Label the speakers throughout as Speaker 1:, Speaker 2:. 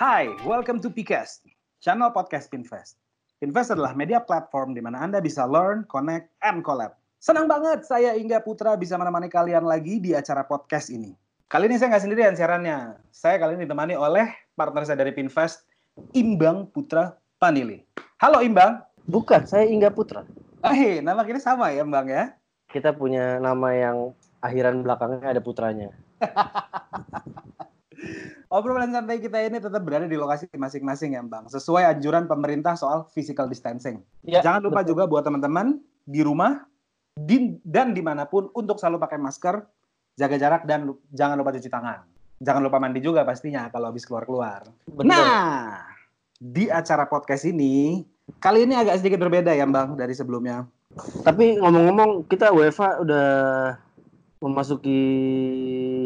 Speaker 1: Hai, welcome to Pcast, channel podcast Pinvest. Pinvest adalah media platform di mana Anda bisa learn, connect, and collab. Senang banget saya Ingga Putra bisa menemani kalian lagi di acara podcast ini. Kali ini saya nggak sendirian siarannya. Saya kali ini ditemani oleh partner saya dari Pinvest, Imbang Putra Panili. Halo Imbang.
Speaker 2: Bukan, saya Ingga Putra.
Speaker 1: Eh, nama kita sama ya Bang ya?
Speaker 2: Kita punya nama yang akhiran belakangnya ada putranya.
Speaker 1: Obrolan santai kita ini tetap berada di lokasi masing-masing ya Bang. Sesuai anjuran pemerintah soal physical distancing.
Speaker 2: Ya,
Speaker 1: Jangan lupa
Speaker 2: betul.
Speaker 1: juga buat teman-teman di rumah di, dan di mana pun untuk selalu pakai masker, jaga jarak dan jangan lupa cuci tangan. Jangan lupa mandi juga pastinya kalau habis keluar-keluar. Nah, di acara podcast ini kali ini agak sedikit berbeda ya Bang dari sebelumnya.
Speaker 2: Tapi ngomong-ngomong, kita UEFA udah memasuki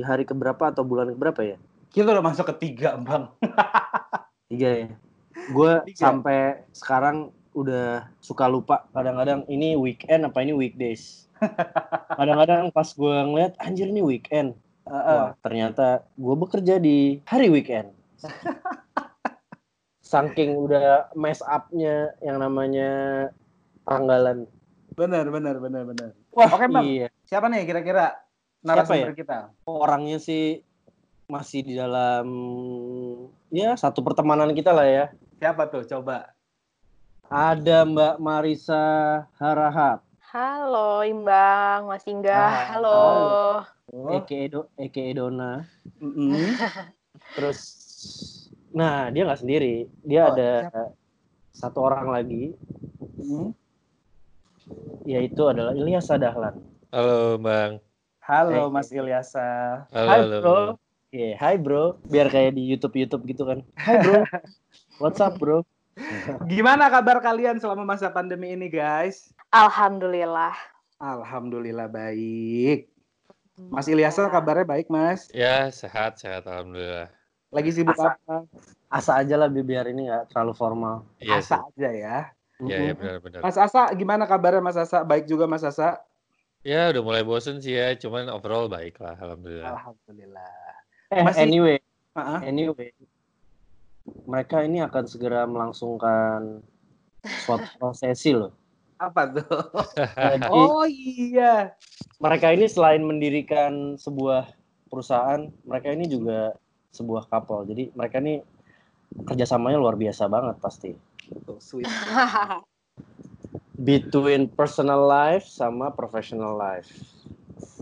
Speaker 2: hari keberapa atau bulan keberapa ya?
Speaker 1: Kita udah masuk ketiga Bang.
Speaker 2: Tiga ya. Gue sampai sekarang udah suka lupa. Kadang-kadang ini weekend apa ini weekdays. Kadang-kadang pas gue ngeliat, anjir ini weekend. Wah, ternyata gue bekerja di hari weekend. Saking udah mess up-nya yang namanya tanggalan.
Speaker 1: Benar, benar, benar, benar.
Speaker 2: Wah,
Speaker 1: Oke, Bang.
Speaker 2: iya.
Speaker 1: Siapa nih kira-kira narasumber kita?
Speaker 2: Orangnya sih masih di dalam ya satu pertemanan kita lah ya.
Speaker 1: Siapa tuh? Coba.
Speaker 2: Ada Mbak Marisa Harahap,
Speaker 3: Halo Imbang, Mas Ingga.
Speaker 1: Ah,
Speaker 3: Halo.
Speaker 1: Oh.
Speaker 2: aka Do, aka Dona.
Speaker 1: Mm-mm.
Speaker 2: Terus, nah dia nggak sendiri, dia
Speaker 1: Oh,
Speaker 2: ada satu orang lagi,
Speaker 1: Mm.
Speaker 2: yaitu adalah Ilyas Dahlan.
Speaker 4: Halo Bang.
Speaker 1: Halo. Mas Ilyasa.
Speaker 4: Halo,
Speaker 2: Hai
Speaker 4: halo.
Speaker 2: bro. Iya, hai bro. Biar kayak di YouTube YouTube gitu kan. Hai bro. What's up bro?
Speaker 1: Gimana kabar kalian selama masa pandemi ini, guys?
Speaker 3: Alhamdulillah.
Speaker 1: Alhamdulillah baik. Mas Ilyasa kabarnya baik, Mas.
Speaker 4: Ya, sehat, sehat alhamdulillah.
Speaker 1: Lagi sibuk
Speaker 2: Asa.
Speaker 1: apa?
Speaker 2: Asa aja lah biar ini nggak terlalu formal.
Speaker 4: Iya, sih.
Speaker 1: Asa aja ya.
Speaker 4: Iya, iya benar-benar.
Speaker 1: Mas Asa, gimana kabarnya Mas Asa? Baik juga Mas Asa?
Speaker 4: Ya, udah mulai bosen sih ya, cuman overall baik lah alhamdulillah.
Speaker 1: Alhamdulillah.
Speaker 2: Eh,
Speaker 1: Masih-
Speaker 2: anyway,
Speaker 1: Ah,
Speaker 2: anyway, mereka ini akan segera melangsungkan suatu prosesi loh.
Speaker 1: apa tuh?
Speaker 2: Jadi
Speaker 1: Oh iya.
Speaker 2: mereka ini selain mendirikan sebuah perusahaan, mereka ini juga sebuah couple. Jadi mereka ini kerjasamanya luar biasa banget pasti.
Speaker 1: Tuh, sweet.
Speaker 2: Between personal life sama professional life.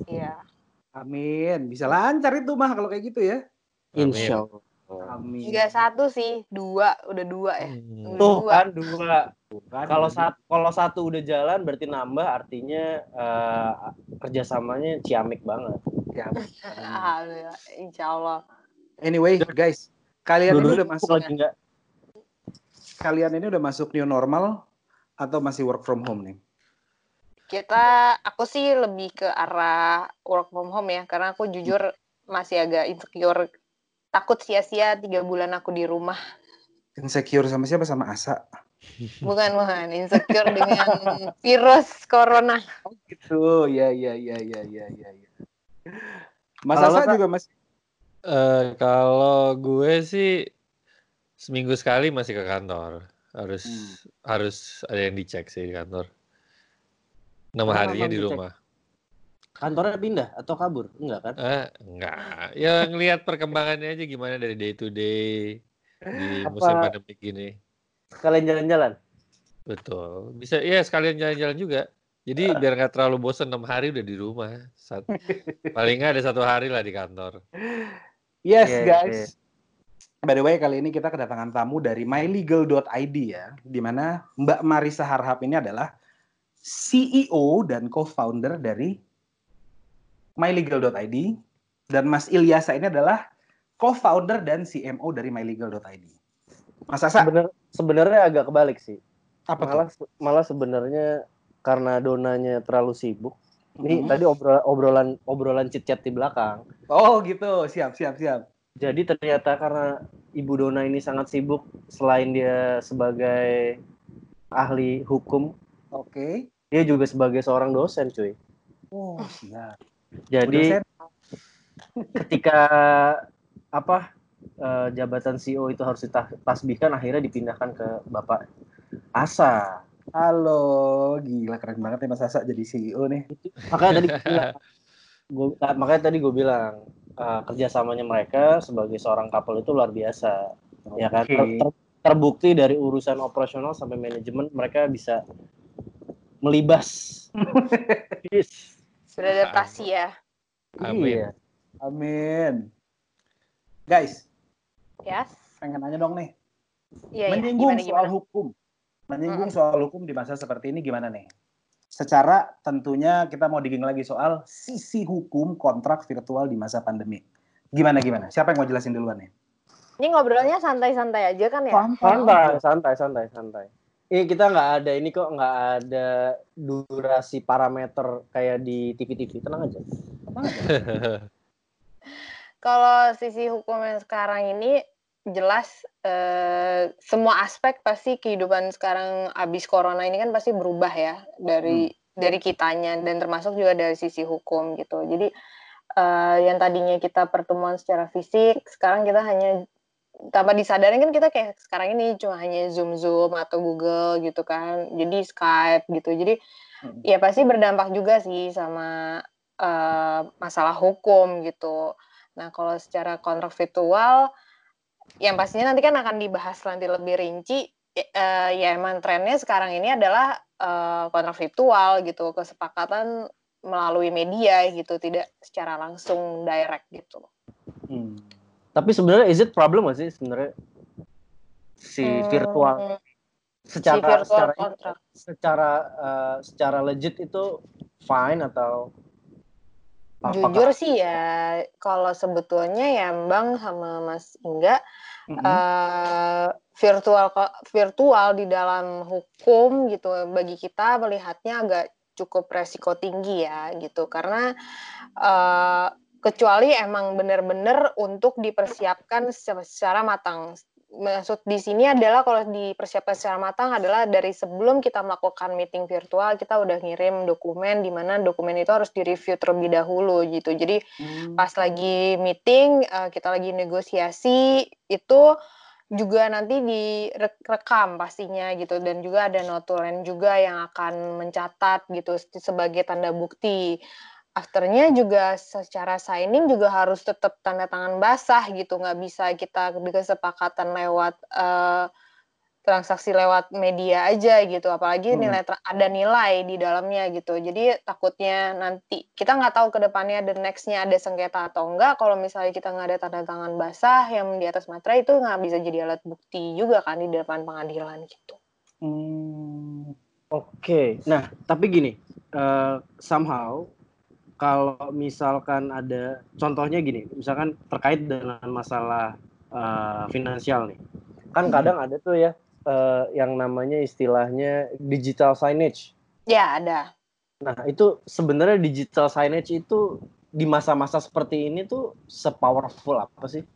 Speaker 3: Iya.
Speaker 1: Amin. Bisa lancar itu mah kalau kayak gitu ya.
Speaker 4: Amin.
Speaker 2: Insya Allah.
Speaker 1: Amin.
Speaker 3: Enggak satu sih, dua. Udah dua ya.
Speaker 4: Hmm.
Speaker 2: Tuh
Speaker 3: Dua.
Speaker 2: kan dua.
Speaker 1: Bukan,
Speaker 2: Kalau satu kalau satu udah jalan berarti nambah artinya eh, kerjasamanya ciamik banget.
Speaker 3: Alhamdulillah. Insya Allah.
Speaker 1: Anyway, guys, kalian ini udah masuk
Speaker 2: lagi nggak?
Speaker 1: kalian ini udah masuk new normal atau masih work from home nih?
Speaker 3: Kita, aku sih lebih ke arah work from home ya. Karena aku jujur masih agak insecure. Takut sia-sia tiga bulan aku di rumah.
Speaker 1: Insecure sama siapa? Sama Asa.
Speaker 3: Bukan, bukan. Insecure dengan virus corona.
Speaker 1: Oh gitu. Ya ya ya ya ya ya. ya. Mas
Speaker 2: Kalau
Speaker 1: Asa juga masih
Speaker 4: Eh, kalau gue sih seminggu sekali masih ke kantor. Harus
Speaker 1: Hmm.
Speaker 4: harus ada yang dicek sih di kantor. Nama harinya di rumah.
Speaker 2: Kantornya pindah atau kabur? Enggak kan?
Speaker 4: Eh, enggak. Ya ngelihat perkembangannya aja gimana dari day to day di musim
Speaker 2: Apa-
Speaker 4: pandemi gini.
Speaker 2: Sekalian jalan-jalan.
Speaker 4: Betul. Bisa ya sekalian jalan-jalan juga. Jadi biar nggak terlalu bosan enam hari udah di rumah. Sat- paling nggak ada satu hari lah di kantor.
Speaker 1: Yes,
Speaker 2: Iya,
Speaker 1: guys. By the way, kali ini kita kedatangan tamu dari mylegal.id ya, di mana Mbak Marisa Harhap ini adalah CEO dan co-founder dari mylegal.id dan Mas Ilyasa ini adalah co-founder dan CMO dari mylegal.id. Mas Asa,
Speaker 2: Sebener, sebenarnya agak kebalik sih.
Speaker 1: apa tuh?
Speaker 2: Malah malah sebenarnya karena donanya terlalu sibuk. Ini
Speaker 1: Mhm.
Speaker 2: tadi obrol- obrolan obrolan chit-chat di belakang.
Speaker 1: Oh gitu, siap, siap, siap.
Speaker 2: Jadi ternyata karena Ibu Dona ini sangat sibuk selain dia sebagai ahli hukum,
Speaker 1: Oke.
Speaker 2: Dia juga sebagai seorang dosen, cuy.
Speaker 1: Oh, siap.
Speaker 2: Jadi
Speaker 1: Dosen.
Speaker 2: ketika apa eh, jabatan CEO itu harus ditasbihkan akhirnya dipindahkan ke Bapak Asa.
Speaker 1: Halo, gila keren banget nih Mas Asa jadi CEO nih.
Speaker 2: Makanya tadi gue nah, makanya tadi gue bilang eh, kerjasamanya mereka sebagai seorang couple itu luar biasa, ya kan? Ter- terbukti dari urusan operasional sampai manajemen mereka bisa melibas. Yes.
Speaker 3: Beradaptasi ya.
Speaker 4: Amin.
Speaker 2: Iya.
Speaker 1: Amin. Guys,
Speaker 3: Yes.
Speaker 1: pengen nanya dong nih.
Speaker 3: Iya, iya.
Speaker 1: menyinggung
Speaker 3: Gimana,
Speaker 1: soal
Speaker 3: gimana?
Speaker 1: hukum. Menyinggung soal hukum di masa seperti ini gimana nih? Secara tentunya kita mau digging lagi soal sisi hukum kontrak virtual di masa pandemi. Gimana gimana? Siapa yang mau jelasin duluan nih?
Speaker 3: Ini ngobrolnya santai-santai aja kan ya?
Speaker 2: Santai, santai, santai, santai. Ini kita nggak ada ini kok nggak ada durasi parameter kayak di TV-TV. Tenang aja.
Speaker 3: Kalau sisi hukum yang sekarang ini jelas eh, semua aspek pasti kehidupan sekarang abis corona ini kan pasti berubah ya dari dari kitanya dan termasuk juga dari sisi hukum gitu. Jadi eh, yang tadinya kita pertemuan secara fisik, sekarang kita hanya tanpa disadarin kan kita kayak sekarang ini cuma hanya zoom zoom atau Google gitu kan. Jadi Skype gitu. Jadi
Speaker 1: Hmm.
Speaker 3: ya pasti berdampak juga sih sama eh, masalah hukum gitu. Nah, kalau secara kontrak virtual, yang pastinya nanti kan akan dibahas nanti lebih rinci. eh, ya emang trennya sekarang ini adalah eh, kontrak virtual gitu, kesepakatan melalui media gitu, tidak secara langsung direct gitu.
Speaker 2: Tapi sebenarnya is it problem nggak sih sebenarnya? Si
Speaker 3: Hmm,
Speaker 2: virtual.
Speaker 3: Si
Speaker 2: secara
Speaker 3: virtual
Speaker 2: secara
Speaker 3: kontrak.
Speaker 2: secara eh, secara legit itu fine atau
Speaker 3: Jujur sih ya, kalau sebetulnya ya Bang sama Mas Ingga,
Speaker 1: Mm-mm.
Speaker 3: eh, virtual virtual di dalam hukum gitu bagi kita melihatnya agak cukup resiko tinggi ya gitu. Karena eh, kecuali emang benar-benar untuk dipersiapkan secara, secara matang. Maksud di sini adalah kalau dipersiapkan secara matang adalah dari sebelum kita melakukan meeting virtual kita udah ngirim dokumen di mana dokumen itu harus direview terlebih dahulu gitu. Jadi
Speaker 1: Hmm.
Speaker 3: pas lagi meeting eh, kita lagi negosiasi itu juga nanti direkam pastinya gitu dan juga ada notulen juga yang akan mencatat gitu sebagai tanda bukti. Afternya juga secara signing juga harus tetap tanda tangan basah gitu. Nggak bisa kita kesepakatan lewat eh, transaksi lewat media aja gitu. Apalagi
Speaker 1: Hmm.
Speaker 3: nilai ada nilai di dalamnya gitu. Jadi takutnya nanti kita nggak tahu ke depannya the nextnya ada sengketa atau enggak kalau misalnya kita nggak ada tanda tangan basah yang di atas materai itu nggak bisa jadi alat bukti juga kan di depan pengadilan gitu.
Speaker 1: Hmm.
Speaker 2: Oke, nah tapi gini, eh, somehow kalau misalkan ada contohnya gini, misalkan terkait dengan masalah eh, finansial nih, kan
Speaker 1: Hmm.
Speaker 2: kadang ada tuh ya eh, yang namanya istilahnya digital signage.
Speaker 3: ya ada
Speaker 2: Nah itu sebenarnya digital signage itu di masa-masa seperti ini tuh sepowerful apa sih?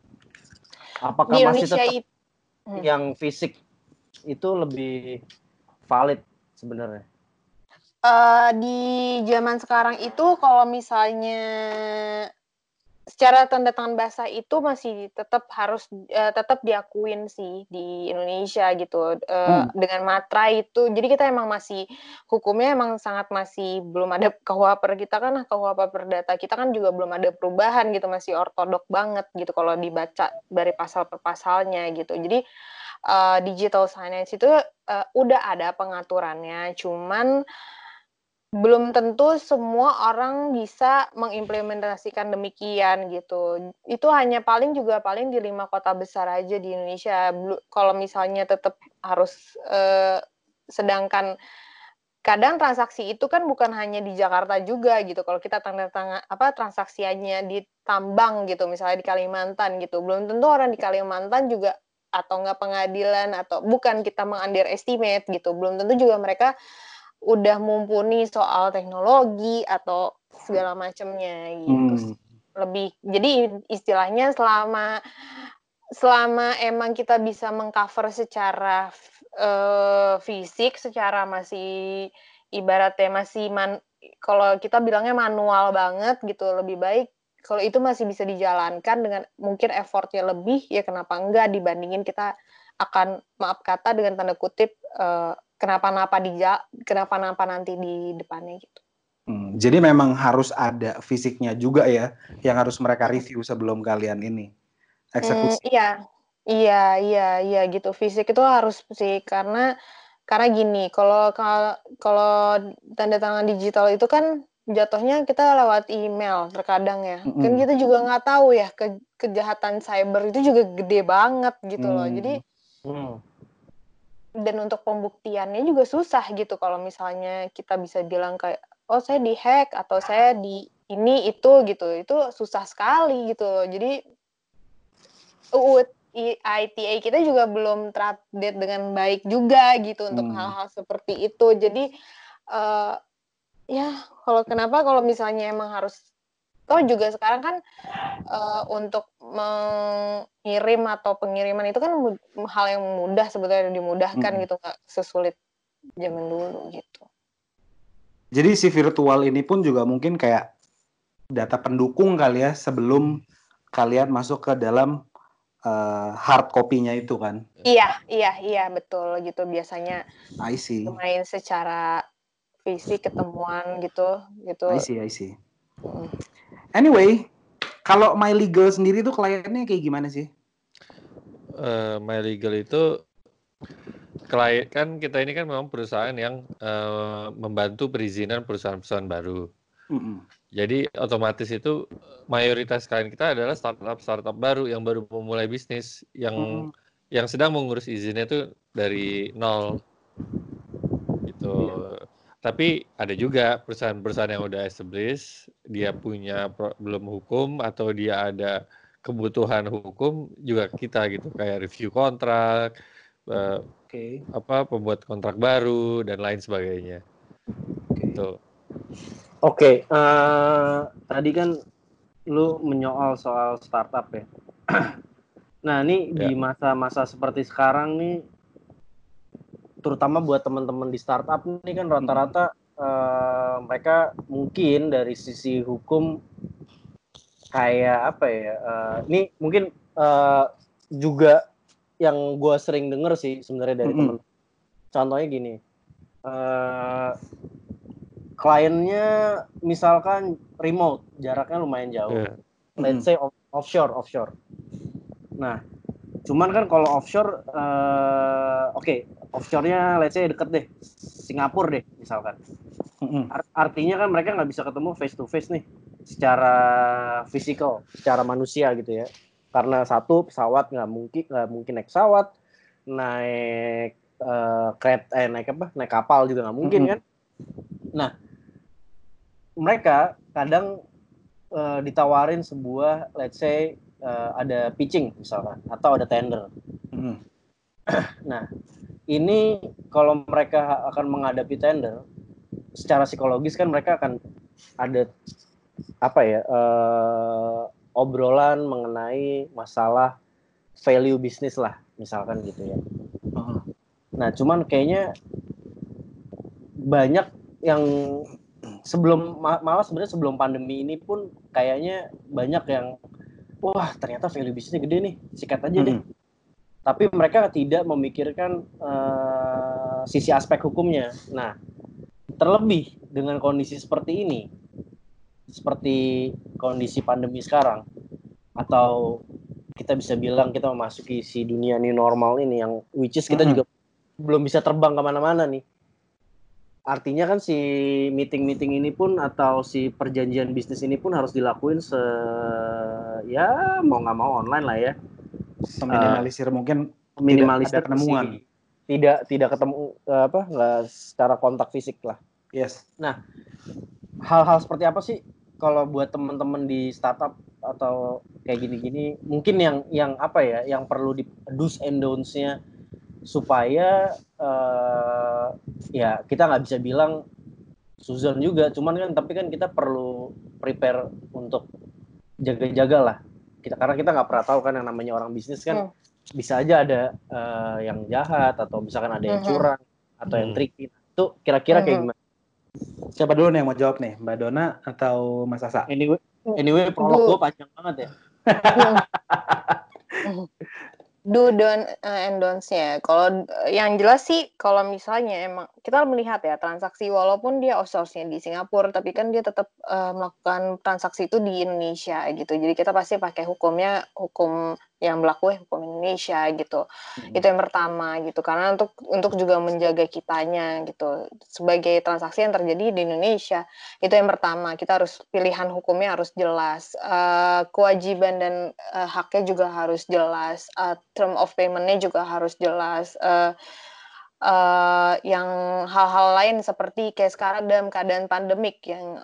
Speaker 2: Apakah
Speaker 3: di
Speaker 2: masih tetap
Speaker 3: itu Hmm.
Speaker 2: yang fisik itu lebih valid sebenarnya?
Speaker 3: Eh, di zaman sekarang itu kalau misalnya secara tanda tangan basah itu masih tetap harus eh, tetap diakuin sih di Indonesia gitu Eh,
Speaker 1: Hmm.
Speaker 3: dengan materai itu jadi kita emang masih hukumnya emang sangat masih belum ada KUHP kita kan KUHP perdata kita kan juga belum ada perubahan gitu masih ortodok banget gitu kalau dibaca dari pasal per pasalnya gitu jadi eh, digital signage itu eh, udah ada pengaturannya cuman belum tentu semua orang bisa mengimplementasikan demikian gitu. Itu hanya paling juga paling di lima kota besar aja di Indonesia. Kalau misalnya tetap harus eh, sedangkan kadang transaksi itu kan bukan hanya di Jakarta juga gitu. Kalau kita tanda tangan apa transaksiannya di Tambang gitu, misalnya di Kalimantan gitu, belum tentu orang di Kalimantan juga atau enggak pengadilan atau bukan kita mengunderestimate gitu. Belum tentu juga mereka udah mumpuni soal teknologi atau segala macamnya gitu.
Speaker 1: Hmm.
Speaker 3: Lebih jadi istilahnya selama selama emang kita bisa mengcover secara eh, fisik, secara masih ibaratnya masih man, kalau kita bilangnya manual banget gitu, lebih baik kalau itu masih bisa dijalankan dengan mungkin effortnya lebih ya kenapa enggak dibandingin kita akan maaf kata dengan tanda kutip uh, kenapa-napa di kenapa-napa nanti di depannya gitu.
Speaker 1: Hmm, jadi memang harus ada fisiknya juga ya yang harus mereka review sebelum kalian ini eksekusi.
Speaker 3: Hmm, iya, iya, iya, iya gitu. Fisik itu harus sih karena karena gini, kalau kalau tanda tangan digital itu kan jatuhnya kita lewat email terkadang ya. Mm -hmm. Kan kita juga nggak tahu ya ke kejahatan cyber itu juga gede banget gitu loh. Jadi mm. Dan untuk pembuktiannya juga susah gitu kalau misalnya kita bisa bilang kayak oh saya dihack atau saya di ini itu gitu. Itu susah sekali gitu loh. Jadi UU ITA kita juga belum terupdate dengan baik juga gitu untuk hmm. hal-hal seperti itu. Jadi uh, ya kalau kenapa kalau misalnya emang harus toh juga sekarang kan uh, untuk mengirim atau pengiriman itu kan hal yang mudah sebetulnya dimudahkan hmm. gitu nggak sesulit zaman dulu gitu.
Speaker 1: Jadi si virtual ini pun juga mungkin kayak data pendukung kali ya sebelum kalian masuk ke dalam uh, hard copy-nya itu kan?
Speaker 3: Iya, iya, iya betul gitu biasanya.
Speaker 1: I see.
Speaker 3: Main secara fisik ketemuan gitu, gitu.
Speaker 1: I see, I see. Hmm. Anyway, kalau My Legal sendiri tuh kliennya kayak gimana sih?
Speaker 4: Uh, My Legal itu klien kan kita ini kan memang perusahaan yang uh, membantu perizinan perusahaan-perusahaan baru. Mm -hmm. Jadi otomatis itu mayoritas klien kita adalah startup startup baru yang baru memulai bisnis yang hmm. yang sedang mengurus izinnya itu dari nol gitu. Iya. Tapi ada juga perusahaan-perusahaan yang udah established, dia punya belum hukum atau dia ada kebutuhan hukum juga kita gitu kayak review kontrak, uh, okay. apa pembuat kontrak baru dan lain sebagainya. Okay. Gitu.
Speaker 2: Oke, okay, uh, eh, tadi kan lu menyoal soal startup ya. nah, ini ya. di masa-masa seperti sekarang nih, terutama buat teman-teman di startup nih kan rata-rata uh, mereka mungkin dari sisi hukum kayak apa ya? Uh, ini mungkin uh, juga yang gue sering denger sih sebenarnya dari mm -hmm. teman. Contohnya gini. Uh, kliennya misalkan remote, jaraknya lumayan jauh. Yeah. Let's say off offshore, offshore. Nah, cuman kan kalau offshore, uh, oke, okay, offshore-nya let's say deket deh, Singapura deh misalkan. artinya kan mereka nggak bisa ketemu face to face nih, secara fisikal, secara manusia gitu ya. Karena satu pesawat nggak mungkin nggak mungkin naik pesawat, naik uh, kereta, eh naik apa, naik kapal juga nggak mungkin kan. Nah, mereka kadang uh, ditawarin sebuah let's say uh, ada pitching misalkan atau ada tender. nah, ini kalau mereka akan menghadapi tender secara psikologis kan mereka akan ada apa ya uh, obrolan mengenai masalah value bisnis lah misalkan gitu ya. Uh. Nah, cuman kayaknya banyak yang sebelum malah sebenarnya sebelum pandemi ini pun kayaknya banyak yang wah ternyata value bisnisnya gede nih sikat aja deh. Mm -hmm. Tapi mereka tidak memikirkan uh, sisi aspek hukumnya. Nah, terlebih dengan kondisi seperti ini, seperti kondisi pandemi sekarang, atau kita bisa bilang kita memasuki si dunia new normal ini yang which is kita mm -hmm. juga belum bisa terbang ke mana-mana nih artinya kan si meeting-meeting ini pun atau si perjanjian bisnis ini pun harus dilakuin se ya mau nggak mau online lah ya
Speaker 1: minimalisir uh, mungkin
Speaker 2: minimalisir penemuan tidak tidak ketemu uh, apa nggak secara kontak fisik lah.
Speaker 1: Yes.
Speaker 2: Nah hal-hal seperti apa sih kalau buat teman-teman di startup atau kayak gini-gini? Mungkin yang yang apa ya yang perlu di do's and don'ts-nya supaya uh, ya kita nggak bisa bilang Susan juga, cuman kan tapi kan kita perlu prepare untuk jaga-jaga lah. Kita karena kita nggak pernah tahu kan yang namanya orang bisnis kan hmm. bisa aja ada uh, yang jahat atau misalkan ada yang hmm. curang atau yang hmm. tricky. Itu kira-kira kayak hmm. gimana?
Speaker 1: Siapa dulu nih yang mau jawab nih, Mbak Dona atau Mas Asa?
Speaker 2: Ini Anyway, prolog gue panjang banget ya.
Speaker 3: do don uh, and don'ts-nya. Kalau uh, yang jelas sih kalau misalnya emang kita melihat ya transaksi walaupun dia outsource-nya di Singapura tapi kan dia tetap uh, melakukan transaksi itu di Indonesia gitu. Jadi kita pasti pakai hukumnya hukum yang berlaku ya hukum Indonesia gitu. Hmm. Itu yang pertama gitu. Karena untuk untuk juga menjaga kitanya gitu. Sebagai transaksi yang terjadi di Indonesia, itu yang pertama. Kita harus pilihan hukumnya harus jelas. Uh, kewajiban dan uh, haknya juga harus jelas. Uh, term of payment-nya juga harus jelas. Uh, uh, yang hal-hal lain seperti kayak sekarang dalam keadaan pandemik yang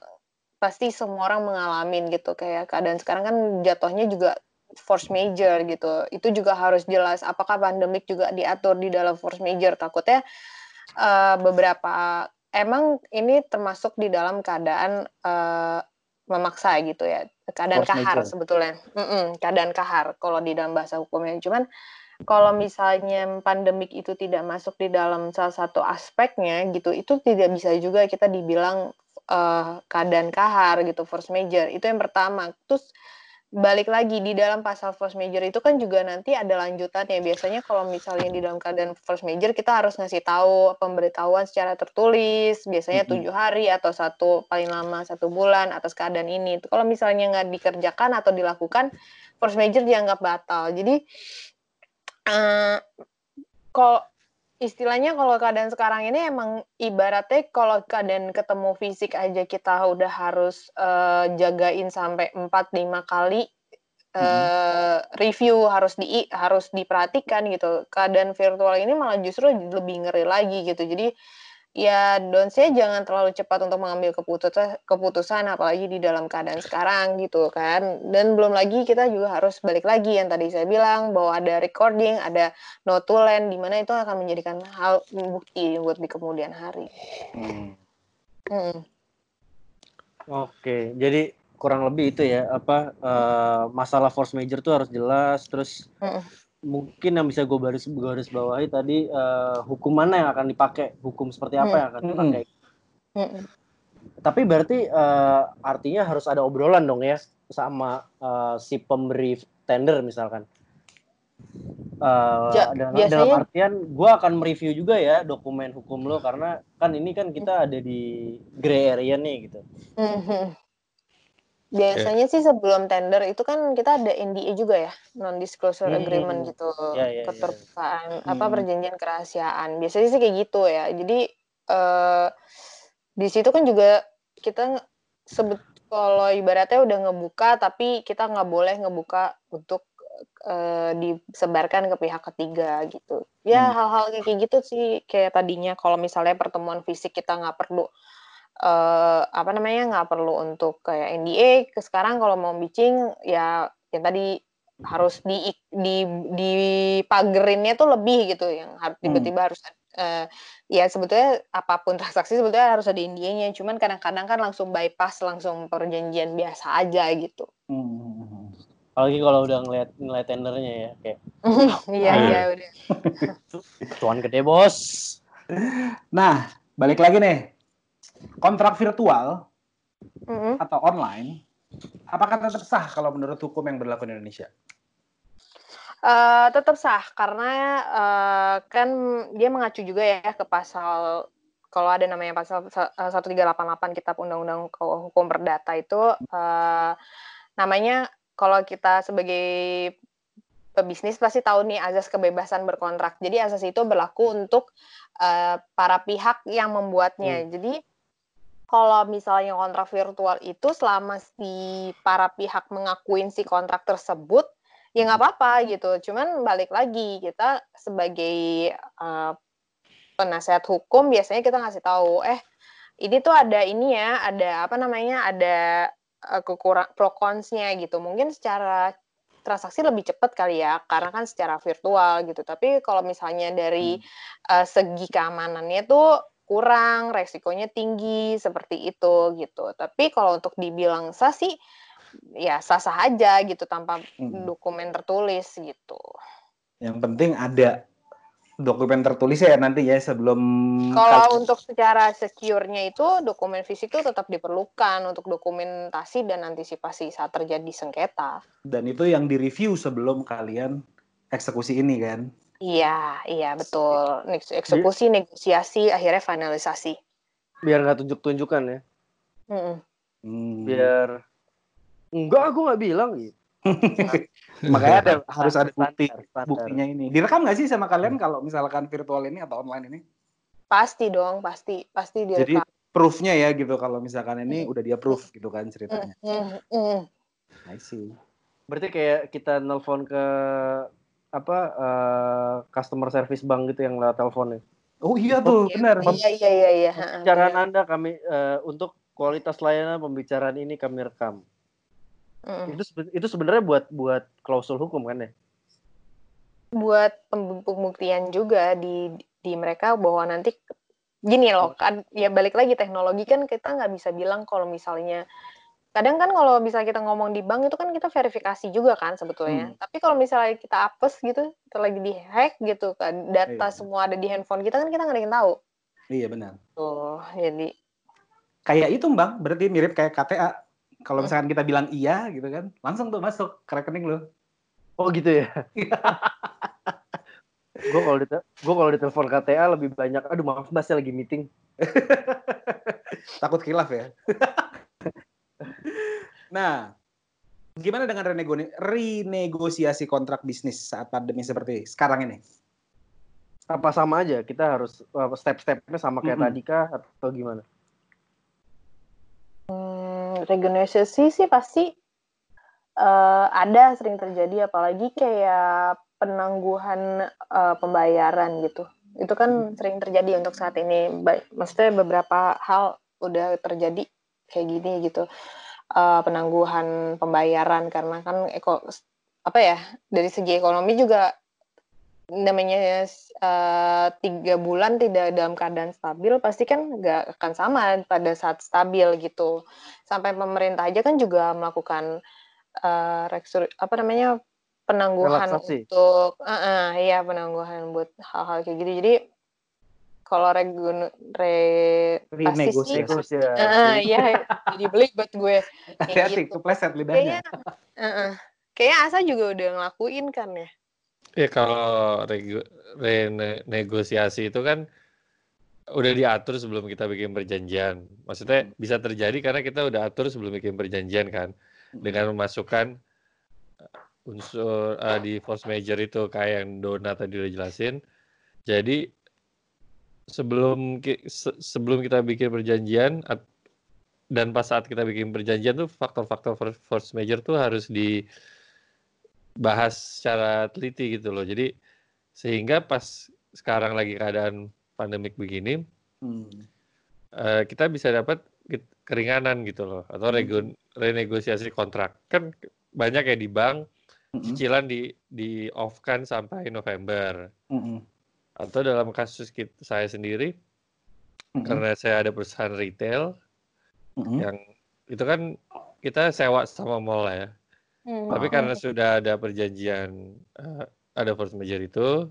Speaker 3: pasti semua orang mengalami gitu kayak keadaan sekarang kan jatuhnya juga force major gitu. Itu juga harus jelas apakah pandemik juga diatur di dalam force major. Takutnya uh, beberapa emang ini termasuk di dalam keadaan uh, memaksa gitu ya. Keadaan force kahar major. sebetulnya. Mm -mm, keadaan kahar kalau di dalam bahasa hukumnya. Cuman kalau misalnya pandemik itu tidak masuk di dalam salah satu aspeknya gitu, itu tidak bisa juga kita dibilang uh, keadaan kahar gitu, force major. Itu yang pertama. Terus balik lagi di dalam pasal force major itu kan juga nanti ada lanjutannya. Biasanya kalau misalnya di dalam keadaan force major kita harus ngasih tahu pemberitahuan secara tertulis, biasanya tujuh hari atau satu paling lama satu bulan atas keadaan ini. Kalau misalnya nggak dikerjakan atau dilakukan, force major dianggap batal. Jadi uh, kalau istilahnya kalau keadaan sekarang ini emang ibaratnya kalau keadaan ketemu fisik aja kita udah harus uh, jagain sampai 4 5 kali uh, review harus di harus diperhatikan gitu. Keadaan virtual ini malah justru lebih ngeri lagi gitu. Jadi ya don't say jangan terlalu cepat untuk mengambil keputusan keputusan apalagi di dalam keadaan sekarang gitu kan dan belum lagi kita juga harus balik lagi yang tadi saya bilang bahwa ada recording ada no to land di mana itu akan menjadikan hal bukti buat di kemudian hari hmm.
Speaker 2: Hmm. oke jadi kurang lebih itu ya apa uh, masalah force major tuh harus jelas terus hmm mungkin yang bisa gue baris garis bawahi tadi uh, hukum mana yang akan dipakai hukum seperti apa yang akan dipakai hmm. tapi berarti uh, artinya harus ada obrolan dong ya sama uh, si pemberi tender misalkan uh, ja, dalam, biasanya... dalam artian gue akan mereview juga ya dokumen hukum lo karena kan ini kan kita ada di gray area nih gitu mm-hmm.
Speaker 3: Biasanya yeah. sih sebelum tender itu kan kita ada NDA juga ya, non disclosure hmm. agreement gitu, yeah, yeah, keterbukaan yeah. apa hmm. perjanjian kerahasiaan. Biasanya sih kayak gitu ya. Jadi uh, di situ kan juga kita sebut kalau ibaratnya udah ngebuka tapi kita nggak boleh ngebuka untuk uh, disebarkan ke pihak ketiga gitu. Ya hmm. hal-hal hmm. kayak gitu sih kayak tadinya kalau misalnya pertemuan fisik kita nggak perlu uh, apa namanya nggak perlu untuk kayak NDA ke sekarang kalau mau pitching ya yang tadi harus di di di pagerinnya tuh lebih gitu yang harus hmm. tiba-tiba hmm. harus uh, ya sebetulnya apa pun transaksi sebetulnya harus ada NDA-nya cuman kadang-kadang kan langsung bypass langsung perjanjian biasa aja gitu.
Speaker 2: Hmm. Apalagi kalau udah ngeliat ngeliat tendernya ya kayak.
Speaker 3: Iya iya udah.
Speaker 2: Cuan gede bos.
Speaker 1: Nah balik lagi nih kontrak virtual mm-hmm. atau online, apakah tetap sah kalau menurut hukum yang berlaku di Indonesia?
Speaker 3: Uh, tetap sah karena uh, kan dia mengacu juga ya ke pasal kalau ada namanya pasal 1388 eh, Kitab Undang-Undang Hukum Perdata itu uh, namanya kalau kita sebagai pebisnis pasti tahu nih azas kebebasan berkontrak. Jadi azas itu berlaku untuk uh, para pihak yang membuatnya. Hmm. Jadi kalau misalnya kontrak virtual itu selama si para pihak mengakuin si kontrak tersebut ya nggak apa-apa gitu. Cuman balik lagi kita sebagai uh, penasehat hukum biasanya kita ngasih tahu eh ini tuh ada ini ya ada apa namanya ada uh, kekurang pro consnya gitu. Mungkin secara transaksi lebih cepat kali ya karena kan secara virtual gitu. Tapi kalau misalnya dari uh, segi keamanannya tuh kurang, resikonya tinggi seperti itu gitu. Tapi kalau untuk dibilang sah sih ya sah-sah aja gitu tanpa hmm. dokumen tertulis gitu.
Speaker 1: Yang penting ada dokumen tertulis ya nanti ya sebelum
Speaker 3: kalau untuk secara secure-nya itu dokumen fisik itu tetap diperlukan untuk dokumentasi dan antisipasi saat terjadi sengketa.
Speaker 1: Dan itu yang direview sebelum kalian eksekusi ini kan?
Speaker 3: Iya, iya betul. Eksekusi, negosiasi, akhirnya finalisasi.
Speaker 2: Biar nggak tunjuk-tunjukkan ya.
Speaker 3: Mm
Speaker 2: -mm. Biar enggak, aku nggak bilang gitu.
Speaker 1: Makanya ada, harus ada bukti buktinya ini. Direkam nggak sih sama kalian kalau misalkan virtual ini atau online ini?
Speaker 3: Pasti dong, pasti, pasti direkam.
Speaker 1: Jadi proofnya ya gitu kalau misalkan ini udah dia proof gitu kan ceritanya.
Speaker 3: Mm, mm,
Speaker 1: I see.
Speaker 2: Berarti kayak kita nelpon ke apa uh, customer service bank gitu yang lewat telepon ya.
Speaker 1: Oh iya tuh,
Speaker 3: iya,
Speaker 1: benar.
Speaker 3: Iya iya iya iya.
Speaker 2: Pembicaraan Anda kami uh, untuk kualitas layanan pembicaraan ini kami rekam. Mm. Itu itu sebenarnya buat buat klausul hukum kan ya?
Speaker 3: Buat pembuktian juga di di mereka bahwa nanti gini loh kan ya balik lagi teknologi kan kita nggak bisa bilang kalau misalnya kadang kan kalau bisa kita ngomong di bank itu kan kita verifikasi juga kan sebetulnya hmm. tapi kalau misalnya kita apes gitu kita lagi di hack gitu kan data iya. semua ada di handphone kita kan kita nggak ada yang tahu
Speaker 1: iya benar
Speaker 3: tuh jadi
Speaker 1: kayak itu bang berarti mirip kayak KTA kalau misalkan kita bilang iya gitu kan, langsung tuh masuk ke rekening lo.
Speaker 2: Oh gitu ya. gue kalau di gue kalau ditelepon KTA lebih banyak aduh maaf mas saya lagi meeting
Speaker 1: takut kilaf ya nah gimana dengan renego renegosiasi kontrak bisnis saat pandemi seperti sekarang ini
Speaker 2: apa sama aja kita harus step-stepnya sama kayak mm -hmm. tadi kah atau gimana
Speaker 3: Hmm, regenerasi sih pasti uh, ada sering terjadi apalagi kayak penangguhan uh, pembayaran gitu. Itu kan hmm. sering terjadi untuk saat ini. Maksudnya beberapa hal udah terjadi kayak gini gitu. Uh, penangguhan pembayaran karena kan eko apa ya dari segi ekonomi juga namanya uh, tiga bulan tidak dalam keadaan stabil pasti kan nggak akan sama pada saat stabil gitu sampai pemerintah aja kan juga melakukan uh, reksur apa namanya penangguhan Relaksasi. untuk uh, uh, ya penangguhan buat hal-hal kayak gitu jadi kalau regun re
Speaker 2: renegosiasi
Speaker 3: uh, ya jadi beli buat gue
Speaker 1: hati-hati gitu. kepleset lidahnya
Speaker 3: kayaknya uh, uh, kayaknya Asa juga udah ngelakuin kan ya
Speaker 4: Ya kalau renegosiasi itu kan udah diatur sebelum kita bikin perjanjian. Maksudnya hmm. bisa terjadi karena kita udah atur sebelum bikin perjanjian kan. Hmm. Dengan memasukkan uh, unsur uh, di force major itu kayak yang Dona tadi udah jelasin. Jadi sebelum sebelum kita bikin perjanjian dan pas saat kita bikin perjanjian tuh faktor-faktor force major tuh harus di bahas secara teliti gitu loh. Jadi sehingga pas sekarang lagi keadaan pandemik begini, hmm. uh, kita bisa dapat keringanan gitu loh atau hmm. renegosiasi kontrak. Kan banyak ya di bank hmm. cicilan di di off kan sampai November. Hmm. Atau dalam kasus kita, saya sendiri hmm. karena saya ada perusahaan retail hmm. yang itu kan kita sewa sama mall ya. Hmm. Tapi karena sudah ada perjanjian uh, ada force major itu,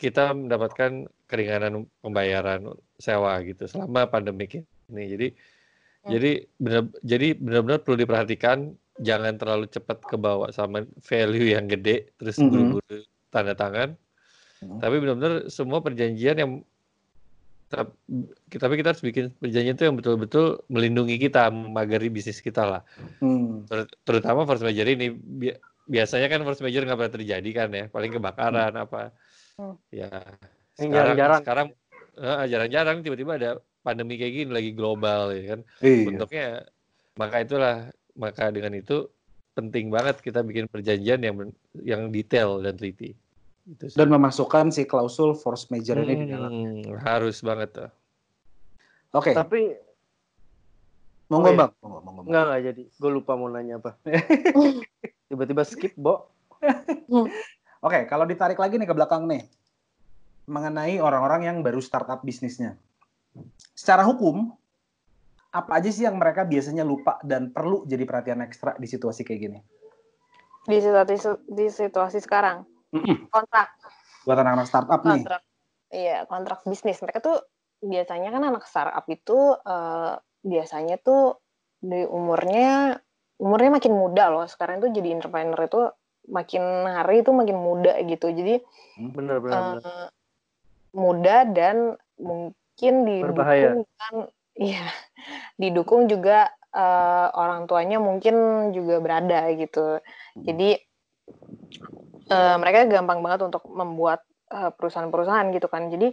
Speaker 4: kita mendapatkan keringanan pembayaran sewa gitu selama pandemi ini. Jadi hmm. jadi benar jadi benar-benar perlu diperhatikan jangan terlalu cepat kebawa sama value yang gede terus buru-buru -hmm. tanda tangan. Hmm. Tapi benar-benar semua perjanjian yang tapi kita harus bikin perjanjian itu yang betul-betul melindungi kita, memagari bisnis kita lah. Hmm. Ter terutama force major ini bi biasanya kan force major nggak pernah terjadi kan ya, paling kebakaran hmm. apa. Hmm. Ya. Sekarang jarang sekarang jarang-jarang tiba-tiba ada pandemi kayak gini lagi global ya kan. Iya. Bentuknya maka itulah maka dengan itu penting banget kita bikin perjanjian yang yang detail dan teliti.
Speaker 1: Gitu Dan memasukkan si klausul force major ini di dalam.
Speaker 4: Hmm, harus banget tuh.
Speaker 1: Oke. Okay.
Speaker 2: Tapi
Speaker 1: monggo oh, bang.
Speaker 2: Monggo, monggo, Enggak enggak jadi. Gue lupa mau nanya apa. Tiba-tiba skip, Bo.
Speaker 1: Oke, okay, kalau ditarik lagi nih ke belakang nih. Mengenai orang-orang yang baru startup bisnisnya. Secara hukum, apa aja sih yang mereka biasanya lupa dan perlu jadi perhatian ekstra di situasi kayak gini?
Speaker 3: Di situasi di situasi sekarang.
Speaker 1: Mm-mm.
Speaker 3: Kontrak.
Speaker 1: buat anak-anak startup nih.
Speaker 3: Kontrak, iya kontrak bisnis. Mereka tuh biasanya kan anak startup itu uh, biasanya tuh di umurnya umurnya makin muda loh. Sekarang tuh jadi entrepreneur itu makin hari itu makin muda gitu. Jadi
Speaker 2: bener bener, uh,
Speaker 3: muda dan mungkin didukung kan iya didukung juga uh, orang tuanya mungkin juga berada gitu. Hmm. Jadi uh, mereka gampang banget untuk membuat perusahaan-perusahaan gitu kan. Jadi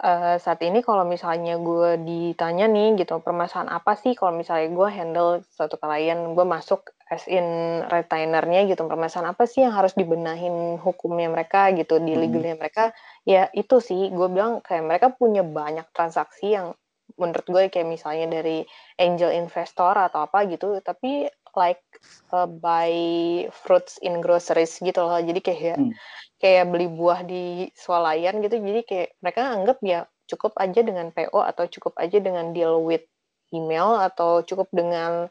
Speaker 3: uh, saat ini kalau misalnya gue ditanya nih gitu permasalahan apa sih kalau misalnya gue handle satu klien gue masuk as in retainernya gitu permasalahan apa sih yang harus dibenahin hukumnya mereka gitu di hmm. legalnya mereka ya itu sih gue bilang kayak mereka punya banyak transaksi yang menurut gue kayak misalnya dari angel investor atau apa gitu tapi like uh, buy fruits in groceries gitu loh. Jadi kayak hmm. kayak beli buah di swalayan gitu. Jadi kayak mereka anggap ya cukup aja dengan PO atau cukup aja dengan deal with email atau cukup dengan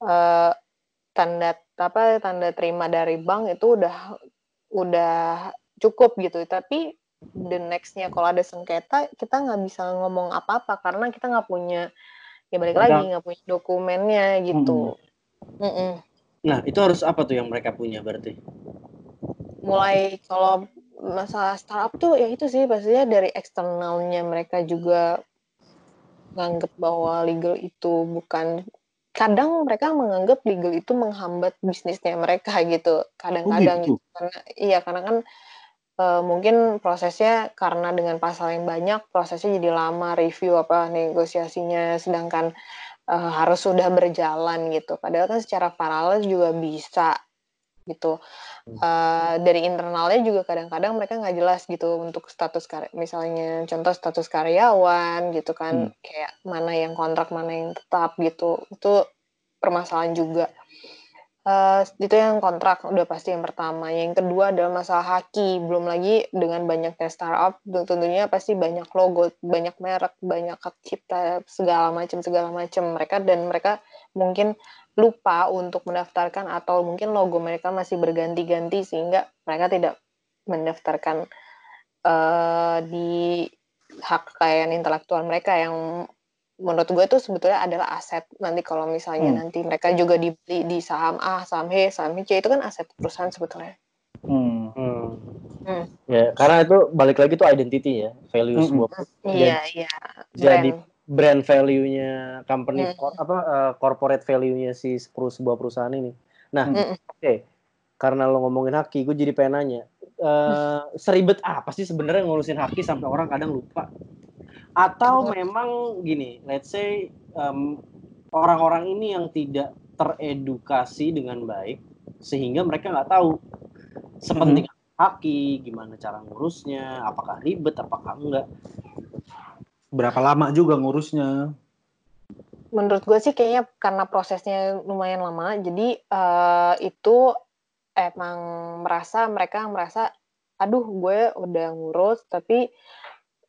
Speaker 3: uh, tanda apa tanda terima dari bank itu udah udah cukup gitu. Tapi the nextnya kalau ada sengketa kita nggak bisa ngomong apa-apa karena kita nggak punya ya balik lagi nggak punya dokumennya gitu.
Speaker 2: Hmm. Mm -mm. Nah itu harus apa tuh yang mereka punya berarti?
Speaker 3: mulai kalau masalah startup tuh ya itu sih pastinya dari eksternalnya mereka juga menganggap bahwa legal itu bukan kadang mereka menganggap legal itu menghambat bisnisnya mereka gitu kadang-kadang oh, gitu. karena iya karena kan e, mungkin prosesnya karena dengan pasal yang banyak prosesnya jadi lama review apa negosiasinya sedangkan e, harus sudah berjalan gitu. Padahal kan secara paralel juga bisa gitu. Uh, dari internalnya juga kadang-kadang mereka nggak jelas gitu untuk status karya misalnya contoh status karyawan gitu kan. Hmm. kayak mana yang kontrak mana yang tetap gitu. Itu permasalahan juga uh, itu yang kontrak udah pasti yang pertama. Yang kedua adalah masalah haki. Belum lagi dengan banyaknya startup tentunya pasti banyak logo banyak merek banyak hak cipta segala macam segala macam mereka dan mereka mungkin lupa untuk mendaftarkan atau mungkin logo mereka masih berganti-ganti sehingga mereka tidak mendaftarkan uh, di hak kekayaan intelektual mereka yang menurut gue itu sebetulnya adalah aset nanti kalau misalnya hmm. nanti mereka juga dibeli di saham A, saham B, saham C itu kan aset perusahaan sebetulnya.
Speaker 2: Hmm. Hmm. hmm. Ya, karena itu balik lagi tuh identity ya, value hmm. sebuah.
Speaker 3: Iya, iya.
Speaker 2: Jadi brand value-nya company mm. Kor, apa uh, corporate value-nya si sebuah perusahaan ini. Nah, mm. oke. Okay. Karena lo ngomongin haki, gue jadi pengen nanya, uh, seribet apa sih sebenarnya ngurusin haki sampai orang kadang lupa? Atau memang gini, let's say um, orang-orang ini yang tidak teredukasi dengan baik sehingga mereka nggak tahu sepenting hmm. haki, gimana cara ngurusnya, apakah ribet, apakah enggak
Speaker 1: berapa lama juga ngurusnya?
Speaker 3: Menurut gue sih kayaknya karena prosesnya lumayan lama, jadi uh, itu emang merasa mereka merasa, aduh gue udah ngurus tapi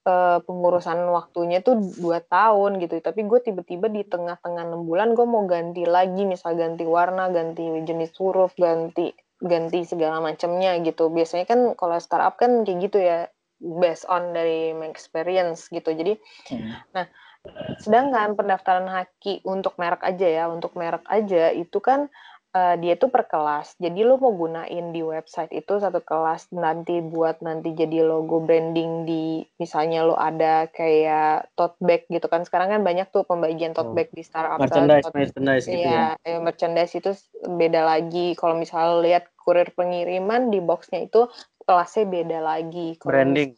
Speaker 3: uh, pengurusan waktunya tuh dua tahun gitu, tapi gue tiba-tiba di tengah-tengah enam bulan gue mau ganti lagi, misal ganti warna, ganti jenis huruf, ganti ganti segala macamnya gitu. Biasanya kan kalau startup kan kayak gitu ya, based on dari my experience gitu. Jadi, hmm. nah sedangkan pendaftaran haki untuk merek aja ya, untuk merek aja itu kan uh, dia tuh per kelas. Jadi lo mau gunain di website itu satu kelas nanti buat nanti jadi logo branding di misalnya lo ada kayak tote bag gitu kan. Sekarang kan banyak tuh pembagian tote oh. bag di startup.
Speaker 2: Merchandise, tote, merchandise gitu
Speaker 3: ya. ya. merchandise itu beda lagi. Kalau misalnya lihat kurir pengiriman di boxnya itu kelasnya beda lagi.
Speaker 2: Kalo Branding.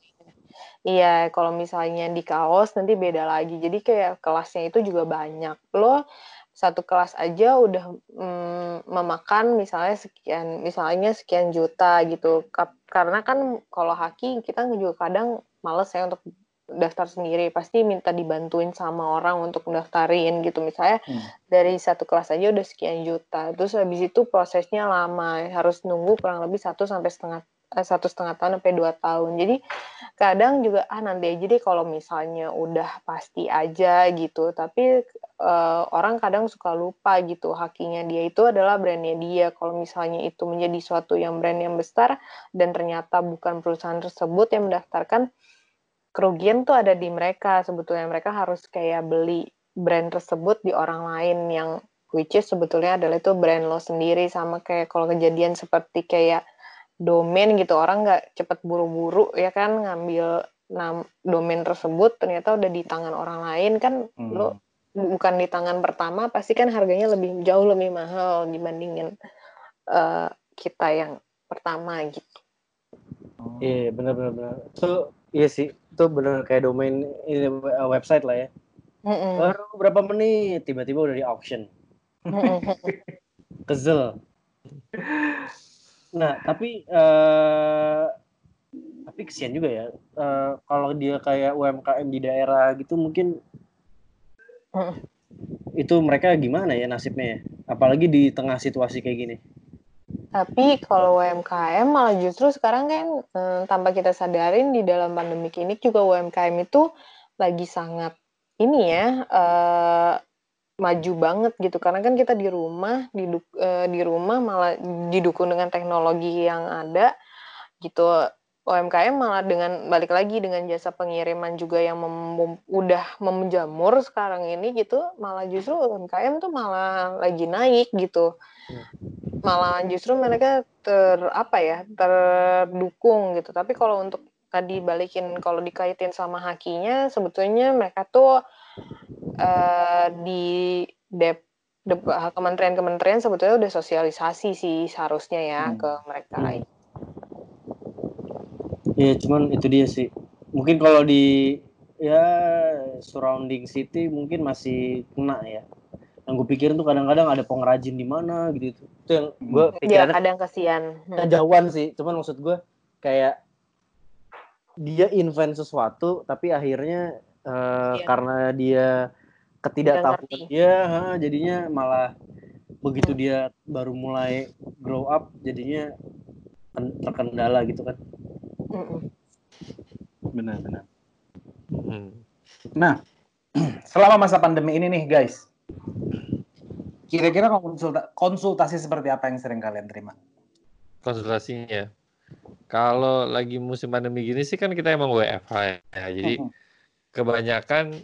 Speaker 3: Iya, kalau misalnya di kaos nanti beda lagi. Jadi kayak kelasnya itu juga banyak. Lo satu kelas aja udah mm, memakan misalnya sekian, misalnya sekian juta gitu. Karena kan kalau haki kita juga kadang males ya untuk daftar sendiri. Pasti minta dibantuin sama orang untuk mendaftarin gitu. Misalnya hmm. dari satu kelas aja udah sekian juta. Terus habis itu prosesnya lama, harus nunggu kurang lebih satu sampai setengah satu setengah tahun sampai dua tahun. Jadi kadang juga ah nanti aja deh kalau misalnya udah pasti aja gitu. Tapi uh, orang kadang suka lupa gitu hakinya dia itu adalah brandnya dia. Kalau misalnya itu menjadi suatu yang brand yang besar dan ternyata bukan perusahaan tersebut yang mendaftarkan kerugian tuh ada di mereka sebetulnya mereka harus kayak beli brand tersebut di orang lain yang which is sebetulnya adalah itu brand lo sendiri sama kayak kalau kejadian seperti kayak domain gitu orang nggak cepet buru-buru ya kan ngambil nam domain tersebut ternyata udah di tangan orang lain kan hmm. lo bukan di tangan pertama pasti kan harganya lebih jauh lebih mahal dibandingin uh, kita yang pertama gitu.
Speaker 2: Iya yeah, benar benar So iya sih itu benar kayak domain ini website lah ya. Mm -mm. Baru berapa menit tiba-tiba udah di auction. Kesel. Nah, tapi uh, tapi kesian juga ya. Uh, kalau dia kayak UMKM di daerah gitu mungkin itu mereka gimana ya nasibnya ya? Apalagi di tengah situasi kayak gini.
Speaker 3: Tapi kalau UMKM malah justru sekarang kan eh, tanpa kita sadarin di dalam pandemi ini juga UMKM itu lagi sangat ini ya eh, maju banget gitu. Karena kan kita di rumah di uh, di rumah malah didukung dengan teknologi yang ada gitu. UMKM malah dengan balik lagi dengan jasa pengiriman juga yang mem, udah menjamur sekarang ini gitu malah justru UMKM tuh malah lagi naik gitu. Malah justru mereka ter apa ya terdukung gitu. Tapi kalau untuk tadi balikin kalau dikaitin sama hakinya sebetulnya mereka tuh uh, di dep kementerian-kementerian sebetulnya udah sosialisasi sih seharusnya ya hmm. ke mereka. Hmm.
Speaker 2: Ya cuman itu dia sih. Mungkin kalau di ya surrounding city mungkin masih kena ya. Yang gue pikirin tuh kadang-kadang ada pengrajin di mana gitu. Itu yang gue
Speaker 3: hmm. pikirin. Ya kadang kesian.
Speaker 2: Hmm. Jauhan sih. Cuman maksud gue kayak dia invent sesuatu tapi akhirnya uh, iya. karena dia ketidaktahuan dia ha, jadinya malah begitu hmm. dia baru mulai grow up jadinya terkendala gitu kan.
Speaker 1: Benar benar. Hmm. nah selama masa pandemi ini nih guys kira-kira konsulta konsultasi seperti apa yang sering kalian terima?
Speaker 4: Konsultasinya kalau lagi musim pandemi gini sih kan kita emang WFH ya. Jadi kebanyakan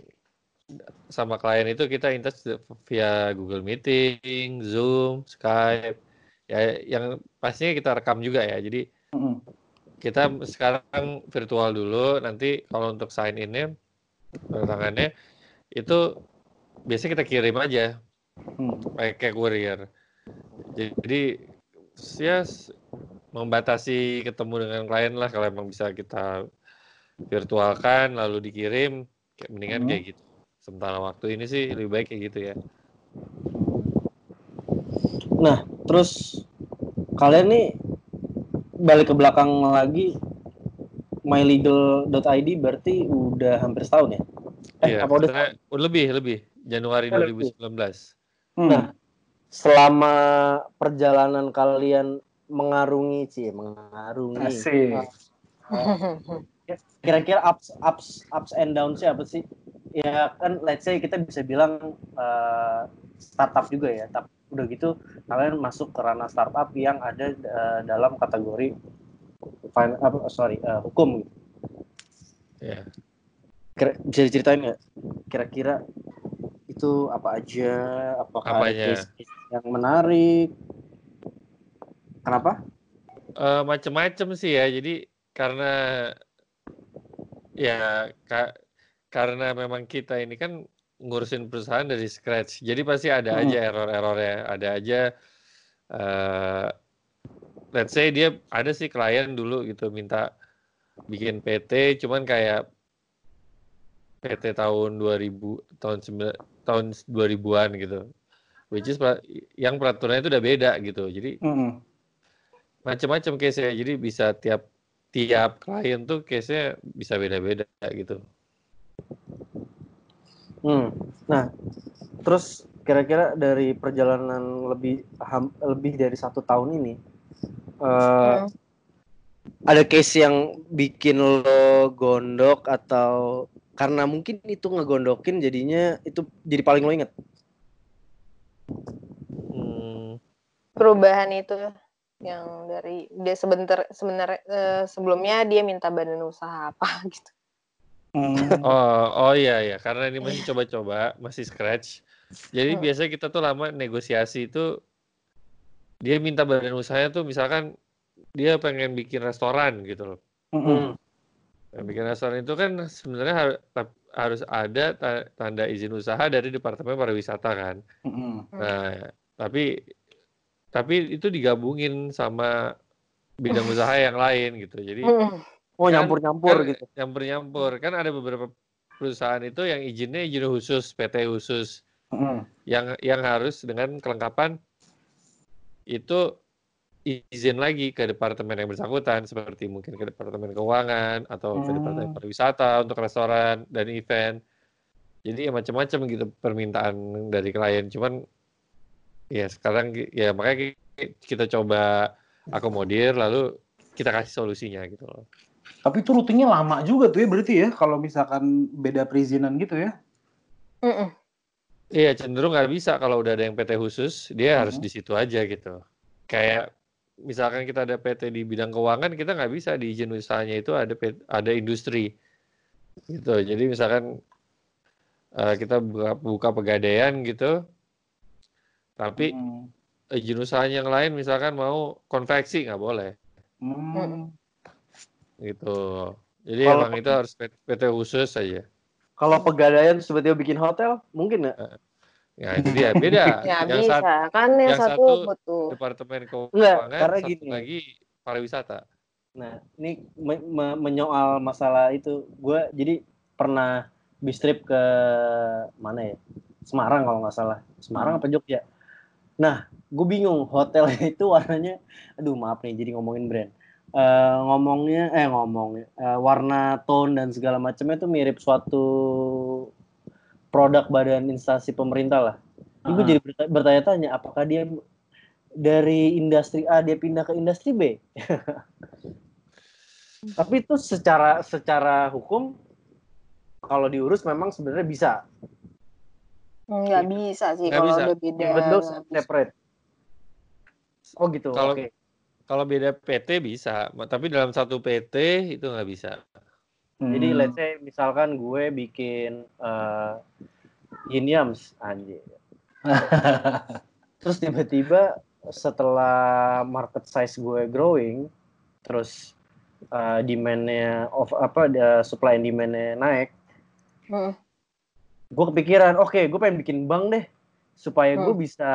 Speaker 4: sama klien itu kita intens via Google Meeting, Zoom, Skype, ya yang pastinya kita rekam juga ya. Jadi kita sekarang virtual dulu, nanti kalau untuk sign ini tangannya itu biasanya kita kirim aja mm. pakai courier. Jadi ya membatasi ketemu dengan klien lah kalau emang bisa kita virtualkan lalu dikirim. Mendingan hmm. kayak gitu. Sementara waktu ini sih lebih baik kayak gitu ya.
Speaker 2: Nah terus kalian nih balik ke belakang lagi mylegal.id berarti udah hampir setahun ya?
Speaker 4: Eh iya, apa udah lebih lebih. Januari oh, 2019
Speaker 2: hmm. nah selama perjalanan kalian mengarungi sih mengarungi. Asik. Kira-kira ups ups ups and downs apa sih? Ya kan let's say kita bisa bilang uh, startup juga ya. Tapi udah gitu kalian masuk ke ranah startup yang ada uh, dalam kategori fine, uh, sorry uh, hukum. Gitu.
Speaker 4: Yeah.
Speaker 2: Kira, bisa diceritain nggak? Kira-kira itu apa aja? Apakah
Speaker 4: Apanya?
Speaker 2: ada yang menarik? Kenapa?
Speaker 4: Uh, macam-macam sih ya. Jadi karena ya kak karena memang kita ini kan ngurusin perusahaan dari scratch, jadi pasti ada hmm. aja error-errornya, ada aja. Uh, let's say dia ada sih klien dulu gitu minta bikin PT, cuman kayak PT tahun 2000 tahun 9 tahun 2000-an gitu. Which is yang peraturannya itu udah beda gitu. Jadi hmm. macam-macam case-nya. Jadi bisa tiap tiap klien tuh case-nya bisa beda-beda gitu.
Speaker 2: Hmm. Nah, terus kira-kira dari perjalanan lebih ham, lebih dari satu tahun ini, uh, hmm. ada case yang bikin lo gondok atau karena mungkin itu ngegondokin jadinya itu jadi paling lo inget
Speaker 3: hmm. perubahan itu yang dari dia sebentar sebenarnya uh, sebelumnya dia minta badan usaha apa gitu
Speaker 4: hmm. oh oh iya ya karena ini masih coba-coba masih scratch jadi hmm. biasanya kita tuh lama negosiasi itu dia minta badan usahanya tuh misalkan dia pengen bikin restoran gitu loh. Mm-hmm. bikin restoran itu kan sebenarnya har harus ada tanda izin usaha dari Departemen Pariwisata kan. Mm-hmm. Nah, tapi tapi itu digabungin sama bidang usaha yang lain gitu. Jadi
Speaker 2: oh kan nyampur-nyampur kan, gitu.
Speaker 4: Nyampur-nyampur. Kan ada beberapa perusahaan itu yang izinnya izin khusus, PT khusus. Mm. Yang yang harus dengan kelengkapan itu izin lagi ke departemen yang bersangkutan seperti mungkin ke departemen keuangan atau hmm. ke departemen pariwisata untuk restoran dan event. Jadi ya macam-macam gitu permintaan dari klien. Cuman ya sekarang ya makanya kita coba akomodir lalu kita kasih solusinya gitu loh.
Speaker 1: Tapi itu rutinnya lama juga tuh ya berarti ya kalau misalkan beda perizinan gitu ya.
Speaker 4: Mm -mm. Iya cenderung nggak bisa kalau udah ada yang PT khusus dia mm harus di situ aja gitu. Kayak misalkan kita ada PT di bidang keuangan kita nggak bisa di izin usahanya itu ada ada industri gitu jadi misalkan uh, kita buka, buka pegadaian gitu tapi hmm. izin usahanya yang lain misalkan mau konveksi nggak boleh hmm. gitu jadi kalau, emang itu harus PT khusus saja
Speaker 2: kalau pegadaian tiba bikin hotel mungkin nggak
Speaker 4: Ya itu dia beda.
Speaker 3: ya yang bisa satu, kan yang, yang satu, butuh
Speaker 4: departemen keuangan, karena satu gini. lagi pariwisata.
Speaker 2: Nah ini me me menyoal masalah itu, gue jadi pernah bis trip ke mana ya? Semarang kalau nggak salah. Semarang hmm. apa Jogja? Nah, gue bingung hotelnya itu warnanya, aduh maaf nih jadi ngomongin brand. Uh, ngomongnya eh ngomongnya uh, warna tone dan segala macamnya itu mirip suatu produk badan instansi pemerintah lah. Ini gue jadi bertanya-tanya apakah dia dari industri A dia pindah ke industri B. Tapi itu secara secara hukum kalau diurus memang sebenarnya bisa.
Speaker 3: Nggak bisa sih kalau udah beda.
Speaker 2: Bentuk separate. Oh gitu.
Speaker 4: Kalau okay. kalau beda PT bisa, tapi dalam satu PT itu nggak bisa.
Speaker 2: Hmm. Jadi let's say misalkan gue bikin uh, yin yams anjir. terus tiba-tiba setelah market size gue growing, terus uh, demandnya of apa uh, supply and demandnya naik, hmm. Gue kepikiran, oke, okay, gue pengen bikin bank deh supaya hmm. gue bisa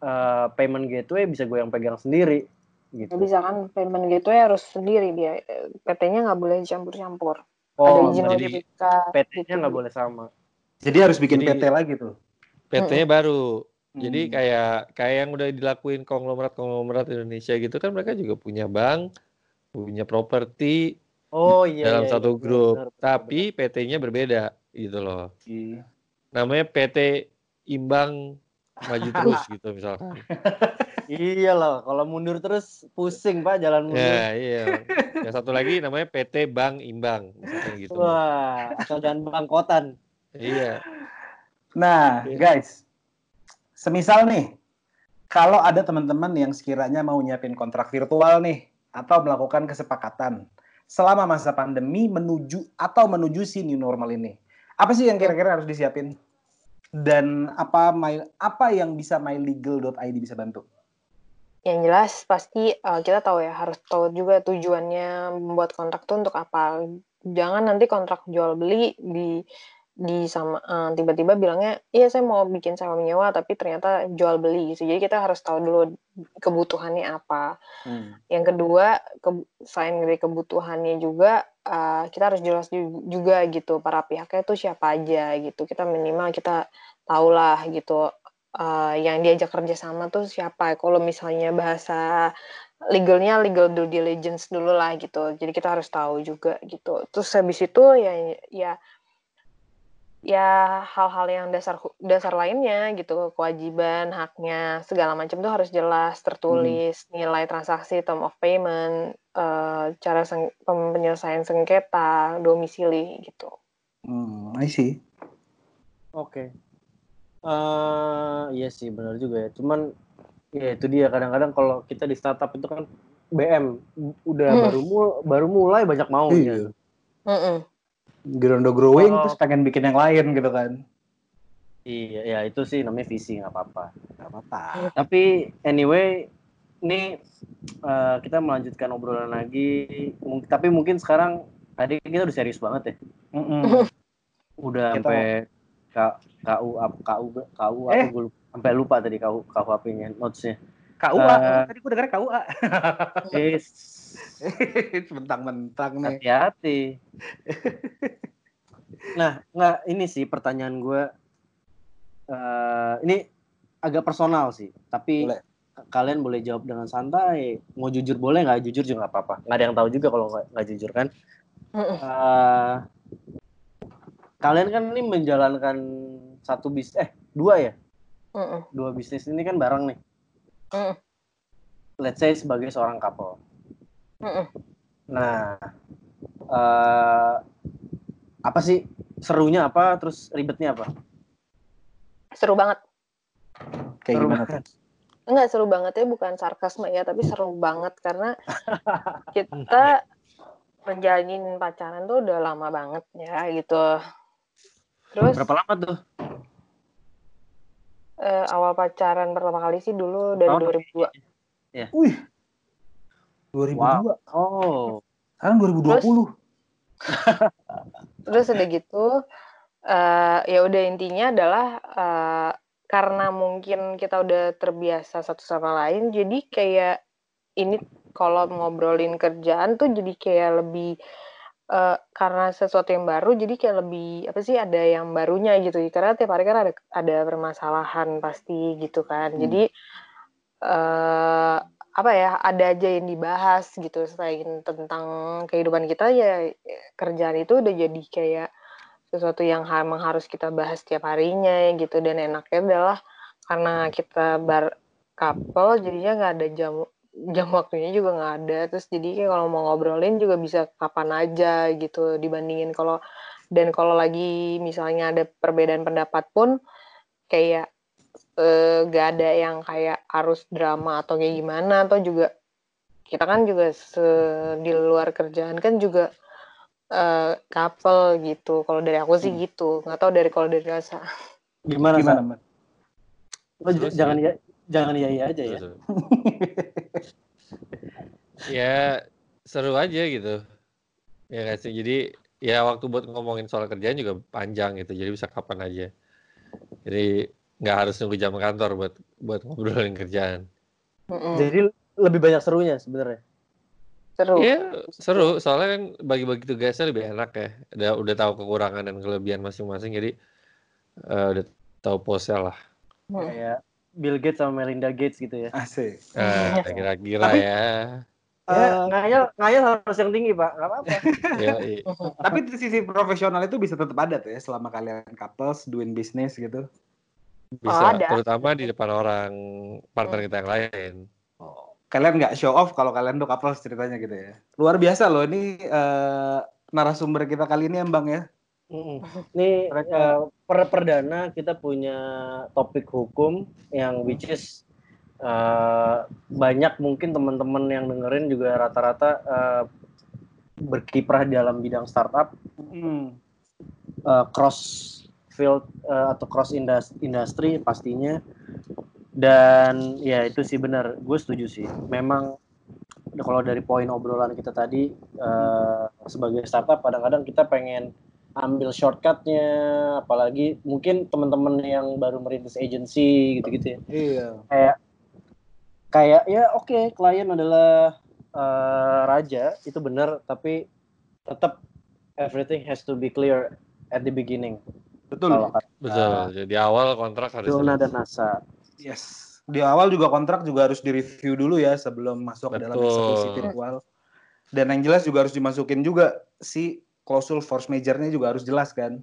Speaker 2: uh, payment gateway bisa gue yang pegang sendiri gitu.
Speaker 3: bisa kan payment gateway harus sendiri dia PT-nya nggak boleh campur-campur. Oh, ada izin
Speaker 2: jadi PT-nya nggak gitu. boleh sama.
Speaker 1: Jadi harus bikin jadi, PT lagi tuh.
Speaker 4: PT-nya hmm. baru. Hmm. Jadi kayak kayak yang udah dilakuin konglomerat-konglomerat Indonesia gitu kan mereka juga punya bank, punya properti.
Speaker 2: Oh iya.
Speaker 4: Dalam
Speaker 2: iya,
Speaker 4: satu iya, grup. Benar, Tapi PT-nya berbeda gitu loh. Iya. Namanya PT Imbang Maju Terus gitu misalkan.
Speaker 2: iya loh, kalau mundur terus pusing pak jalan mundur.
Speaker 4: Ya, iya. Yang satu lagi namanya PT Bank Imbang, gitu.
Speaker 2: Wah, dan bangkotan.
Speaker 4: Iya.
Speaker 1: Nah, guys, semisal nih, kalau ada teman-teman yang sekiranya mau nyiapin kontrak virtual nih, atau melakukan kesepakatan selama masa pandemi menuju atau menuju si new normal ini, apa sih yang kira-kira harus disiapin? Dan apa my, apa yang bisa mylegal.id bisa bantu?
Speaker 3: Yang jelas pasti uh, kita tahu ya harus tahu juga tujuannya membuat kontrak itu untuk apa. Jangan nanti kontrak jual beli di di sama uh, tiba-tiba bilangnya iya saya mau bikin sewa menyewa tapi ternyata jual beli gitu. Jadi kita harus tahu dulu kebutuhannya apa. Hmm. Yang kedua ke, selain dari kebutuhannya juga uh, kita harus jelas juga gitu para pihaknya itu siapa aja gitu. Kita minimal kita tahulah gitu uh, yang diajak kerja sama tuh siapa. Kalau misalnya bahasa legalnya legal due diligence dulu lah gitu. Jadi kita harus tahu juga gitu. Terus habis itu ya ya ya hal-hal yang dasar dasar lainnya gitu kewajiban haknya segala macam tuh harus jelas tertulis hmm. nilai transaksi term of payment uh, cara seng penyelesaian sengketa domisili gitu
Speaker 1: hmm I see
Speaker 2: oke okay. uh, eh, iya sih benar juga ya cuman ya itu dia kadang-kadang kalau kita di startup itu kan BM udah hmm. baru mul baru mulai banyak maunya.
Speaker 1: Iya. Grondo growing oh. terus pengen bikin yang lain gitu kan.
Speaker 2: Iya, ya itu sih namanya visi nggak apa-apa. Nggak apa-apa. Tapi anyway, ini uh, kita melanjutkan obrolan lagi. M tapi mungkin sekarang tadi kita udah serius banget ya. Mm -mm. Udah sampai KU KU KU eh. aku sampai lupa tadi KU KUHP-nya notesnya.
Speaker 1: KUA, uh, eh. tadi gue dengar KUA. Yes. Mentang-mentang nih.
Speaker 2: Hati-hati. nah, nggak ini sih pertanyaan gue. Uh, ini agak personal sih, tapi boleh. kalian boleh jawab dengan santai. Mau jujur boleh, nggak jujur juga nggak apa-apa. Nggak ada yang tahu juga kalau nggak jujur kan. Uh, kalian kan ini menjalankan satu bisnis, eh dua ya? Dua bisnis ini kan bareng nih. Let's say sebagai seorang couple. Nah, uh, apa sih serunya apa? Terus ribetnya apa?
Speaker 3: Seru banget.
Speaker 1: Kayak seru gimana?
Speaker 3: Banget. Enggak seru banget ya, bukan sarkasme ya, tapi seru banget karena kita menjalin pacaran tuh udah lama banget ya gitu.
Speaker 2: Terus berapa lama tuh?
Speaker 3: Uh, awal pacaran pertama kali sih dulu dari oh, 2002.
Speaker 1: Ya. Wih, 2002. Wow.
Speaker 2: Oh.
Speaker 1: Sekarang 2020. Terus,
Speaker 3: terus udah gitu, uh, ya udah intinya adalah uh, karena mungkin kita udah terbiasa satu sama lain, jadi kayak ini kalau ngobrolin kerjaan tuh jadi kayak lebih uh, karena sesuatu yang baru jadi kayak lebih apa sih ada yang barunya gitu karena tiap hari kan ada ada permasalahan pasti gitu kan hmm. jadi uh, apa ya ada aja yang dibahas gitu selain tentang kehidupan kita ya kerjaan itu udah jadi kayak sesuatu yang memang harus kita bahas setiap harinya gitu. Dan enaknya adalah karena kita bar couple jadinya nggak ada jam jam waktunya juga nggak ada. Terus jadi kayak kalau mau ngobrolin juga bisa kapan aja gitu. Dibandingin kalau dan kalau lagi misalnya ada perbedaan pendapat pun kayak uh, gak ada yang kayak harus drama atau kayak gimana atau juga kita kan juga se di luar kerjaan kan juga uh, couple gitu. Kalau dari aku sih hmm. gitu. Nggak tahu dari kalau dari rasa.
Speaker 2: Gimana gimana man? Lo jangan ya jangan iya iya aja ya.
Speaker 4: Ya seru aja gitu. Ya gak sih? Jadi ya waktu buat ngomongin soal kerjaan juga panjang gitu. Jadi bisa kapan aja. Jadi nggak harus nunggu jam kantor buat buat ngobrolin kerjaan.
Speaker 2: Mm-mm. Jadi lebih banyak serunya sebenarnya.
Speaker 3: Seru.
Speaker 4: Iya seru soalnya kan bagi-bagi tugasnya lebih enak ya. Udah udah tahu kekurangan dan kelebihan masing-masing jadi uh, udah tahu posnya lah.
Speaker 2: Kayak Bill Gates sama Melinda Gates gitu ya.
Speaker 1: Asik.
Speaker 4: Uh, kira-kira ya.
Speaker 2: Ya, uh, ngayal, ngayal harus yang tinggi, Pak. Gak apa-apa.
Speaker 1: ya, iya. Tapi di sisi profesional itu bisa tetap ada tuh ya selama kalian couples doing business gitu.
Speaker 4: Bisa, oh, ada. terutama di depan orang partner kita yang lain.
Speaker 1: Oh, kalian nggak show off kalau kalian tuh couple ceritanya gitu ya. Luar biasa loh ini uh, narasumber kita kali ini Bang ya.
Speaker 2: Ini uh, per perdana kita punya topik hukum yang which is uh, banyak mungkin teman-teman yang dengerin juga rata-rata uh, berkiprah dalam bidang startup. Mm. Uh, cross field uh, atau cross industri pastinya. Dan ya itu sih benar gue setuju sih. Memang kalau dari poin obrolan kita tadi uh, sebagai startup kadang-kadang kita pengen ambil shortcutnya apalagi mungkin teman-teman yang baru merintis agency gitu-gitu ya.
Speaker 1: Iya.
Speaker 2: Kayak kayak ya oke okay, klien adalah uh, raja itu benar tapi tetap everything has to be clear at the beginning
Speaker 1: Betul. Kalau
Speaker 4: Betul. Jadi awal kontrak harus
Speaker 2: Zona dan NASA.
Speaker 1: Yes. Di awal juga kontrak juga harus direview dulu ya sebelum masuk ke dalam eksekusi virtual. Dan yang jelas juga harus dimasukin juga si klausul force majornya juga harus jelas kan.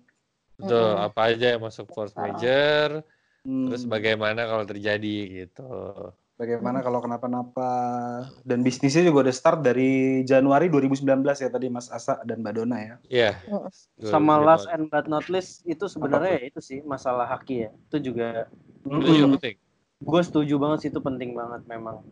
Speaker 4: Betul,
Speaker 3: Mm-mm.
Speaker 4: apa aja yang masuk force major,
Speaker 1: Hmm.
Speaker 4: terus bagaimana kalau terjadi gitu.
Speaker 1: Bagaimana kalau kenapa-napa dan bisnisnya juga udah start dari Januari 2019 ya tadi Mas Asa dan Mbak Dona ya.
Speaker 4: Iya.
Speaker 3: Mm.
Speaker 2: Sama last and but not least itu sebenarnya ya itu sih masalah haki ya. Itu juga
Speaker 4: Itu juga
Speaker 1: Mm.
Speaker 4: penting.
Speaker 2: gue setuju banget sih itu penting banget memang.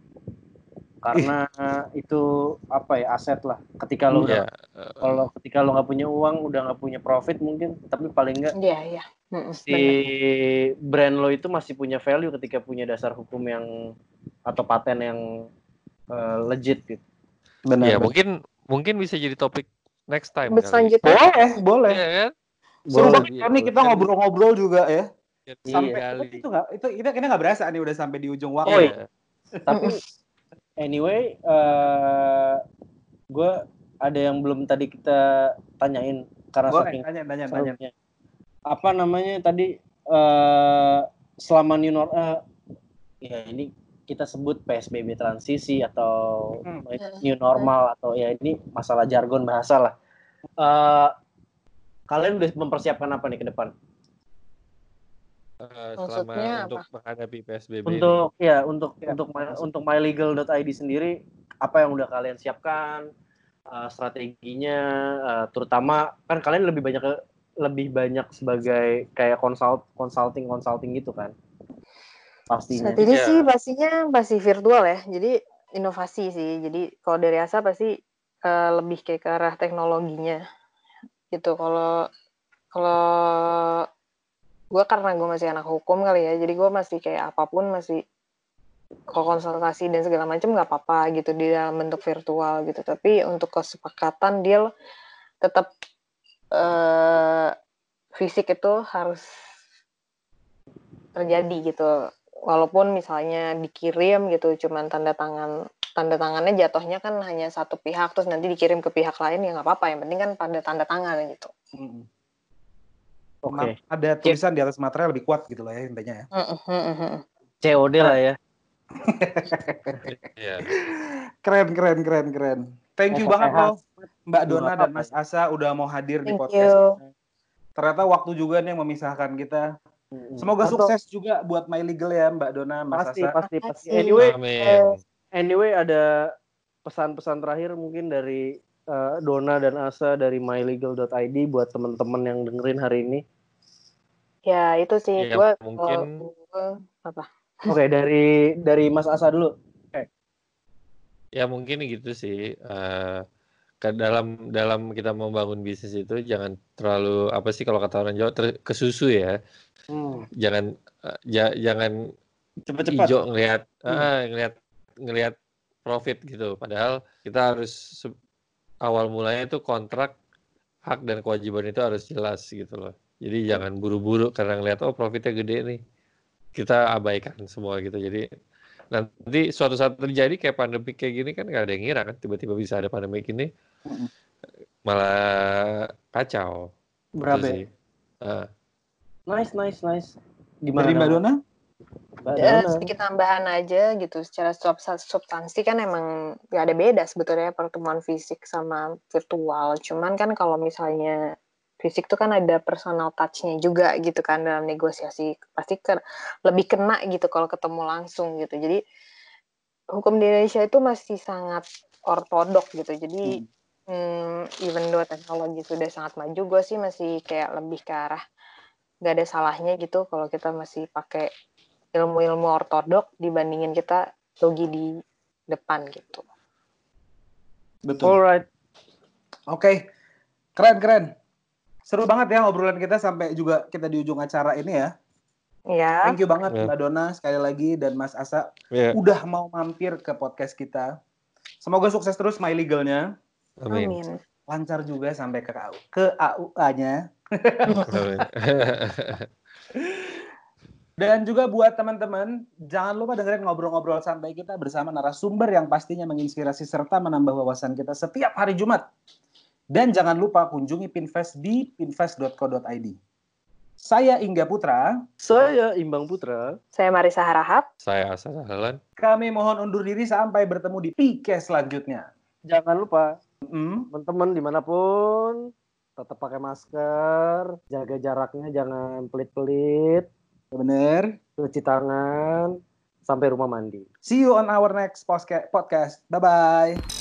Speaker 2: Karena itu apa ya aset lah. Ketika lo udah kalau ketika lo nggak punya uang udah nggak punya profit mungkin tapi paling nggak
Speaker 3: Iya, iya. Mm-mm,
Speaker 2: si
Speaker 3: bener.
Speaker 2: brand lo itu masih punya value ketika punya dasar hukum yang atau paten yang eh, legit gitu.
Speaker 1: Benar.
Speaker 4: Iya,
Speaker 1: benar.
Speaker 4: mungkin mungkin bisa jadi topik next time
Speaker 3: selanjutnya
Speaker 1: Boleh, boleh.
Speaker 4: Iya kan?
Speaker 1: Seru banget kan nih kita ngobrol-ngobrol juga ya.
Speaker 4: Iya,
Speaker 1: Sampai
Speaker 4: kali.
Speaker 1: itu nggak itu kita kita nggak berasa nih udah sampai di ujung waktu.
Speaker 2: Oh,
Speaker 4: Iya.
Speaker 2: Tapi anyway, eh gue ada yang belum tadi kita tanyain karena
Speaker 1: Boleh,
Speaker 2: saking
Speaker 1: tanya, tanya, tanya.
Speaker 2: Apa namanya tadi eh selama new nor eh, ya ini kita sebut PSBB transisi atau
Speaker 1: Hmm.
Speaker 2: new normal atau ya ini masalah jargon bahasa lah. Eh kalian udah mempersiapkan apa nih ke depan?
Speaker 4: Eh,
Speaker 3: Maksudnya
Speaker 4: selama untuk menghadapi PSBB ini.
Speaker 2: Untuk ya untuk
Speaker 1: Ya,
Speaker 2: untuk my, untuk mylegal.id sendiri apa yang udah kalian siapkan uh, strateginya uh, terutama kan kalian lebih banyak lebih banyak sebagai kayak consult consulting consulting gitu kan pastinya
Speaker 3: Saat ini
Speaker 4: Iya.
Speaker 3: sih pastinya pasti virtual ya. Jadi inovasi sih. Jadi kalau dari Asa pasti eh, lebih kayak ke arah teknologinya gitu. Kalau kalau gue karena gue masih anak hukum kali ya. Jadi gue masih kayak apa pun masih kalau konsultasi dan segala macam nggak apa-apa gitu di dalam bentuk virtual gitu. Tapi untuk kesepakatan deal tetap eh, fisik itu harus terjadi gitu walaupun misalnya dikirim gitu cuman tanda tangan tanda tangannya jatuhnya kan hanya satu pihak terus nanti dikirim ke pihak lain ya nggak apa-apa yang penting kan pada tanda tangan gitu
Speaker 1: Mm-mm.
Speaker 2: oke
Speaker 1: Ma- Ada tulisan di atas materai lebih kuat gitu lah ya intinya ya.
Speaker 3: Mm, mm, mm, mm.
Speaker 2: COD lah ya
Speaker 4: Iya.
Speaker 1: Keren, keren, keren, keren. Thank you banget loh Mbak Dona dan. Mas Asa udah mau hadir di
Speaker 3: Thank
Speaker 1: podcast.
Speaker 3: you.
Speaker 1: Ternyata waktu juga nih yang memisahkan kita. Semoga
Speaker 2: Atau-
Speaker 1: sukses juga buat My Legal ya Mbak Dona, Mas
Speaker 2: pasti
Speaker 1: Asa.
Speaker 2: pasti pasti anyway
Speaker 4: Amin.
Speaker 2: anyway ada pesan-pesan terakhir mungkin dari uh, Dona dan Asa dari mylegal.id buat teman-teman yang dengerin hari ini
Speaker 3: ya itu sih
Speaker 4: Ya,
Speaker 3: gue
Speaker 4: mungkin-
Speaker 3: apa
Speaker 2: Oke, dari dari Mas Asa dulu.
Speaker 4: Ya mungkin gitu sih. eh, ke dalam dalam kita membangun bisnis itu jangan terlalu apa sih kalau kata orang Jawa ter, kesusu ya. Jangan eh, ja- jangan
Speaker 1: Cepet-cepet.
Speaker 4: hijau ngelihat
Speaker 1: Hmm.
Speaker 4: ah, ngelihat ngelihat profit gitu. Padahal kita harus awal mulanya itu kontrak hak dan kewajiban itu harus jelas gitu loh. Jadi jangan buru-buru karena ngelihat oh profitnya gede nih. Kita abaikan semua gitu. Jadi nanti suatu saat terjadi kayak pandemi kayak gini kan nggak ada yang ngira kan tiba-tiba bisa ada pandemi gini
Speaker 1: Mm-mm.
Speaker 4: malah kacau. Itu
Speaker 2: Berabe.
Speaker 4: sih.
Speaker 2: Nice, nice, nice. Gimana
Speaker 1: Dari Mbak
Speaker 2: Dona? Mbak
Speaker 3: Eh,
Speaker 2: Dona.
Speaker 3: sedikit tambahan aja gitu. Secara sub substansi kan emang gak ada beda sebetulnya pertemuan fisik sama virtual. Cuman kan kalau misalnya fisik tuh kan ada personal touch-nya juga gitu kan dalam negosiasi. Pasti ke, lebih kena gitu kalau ketemu langsung gitu. Jadi hukum di Indonesia itu masih sangat ortodok gitu. Jadi hmm, even though teknologi sudah sangat maju gue sih masih kayak lebih ke arah nggak ada salahnya gitu kalau kita masih pakai ilmu-ilmu ortodok dibandingin kita logi di depan gitu.
Speaker 1: Betul.
Speaker 2: Alright.
Speaker 1: Oke. Keren, keren. Seru banget ya obrolan kita sampai juga kita di ujung acara ini ya.
Speaker 3: Ya,
Speaker 1: Thank you banget
Speaker 4: Ya.
Speaker 1: Mbak Dona sekali lagi dan Mas Asa
Speaker 4: Ya,
Speaker 1: udah mau mampir ke podcast kita. Semoga sukses terus My Legalnya.
Speaker 4: amin.
Speaker 3: amin.
Speaker 1: Lancar juga sampai ke AU, ke AUA-nya. Dan juga buat teman-teman, jangan lupa dengerin ngobrol-ngobrol santai kita bersama narasumber yang pastinya menginspirasi serta menambah wawasan kita setiap hari Jumat. Dan jangan lupa kunjungi Pinvest di pinvest.co.id. Saya Ingga Putra,
Speaker 2: Saya Imbang Putra.
Speaker 3: Saya Marisa Harahap.
Speaker 4: Saya Asal Halan.
Speaker 1: kami mohon undur diri sampai bertemu di PK selanjutnya.
Speaker 2: Jangan lupa
Speaker 1: Hmm,
Speaker 2: teman-teman di mana pun tetap pakai masker, jaga jaraknya jangan pelit-pelit.
Speaker 1: Bener.
Speaker 2: Cuci tangan sampai rumah mandi.
Speaker 1: See you on our next podcast. Bye bye.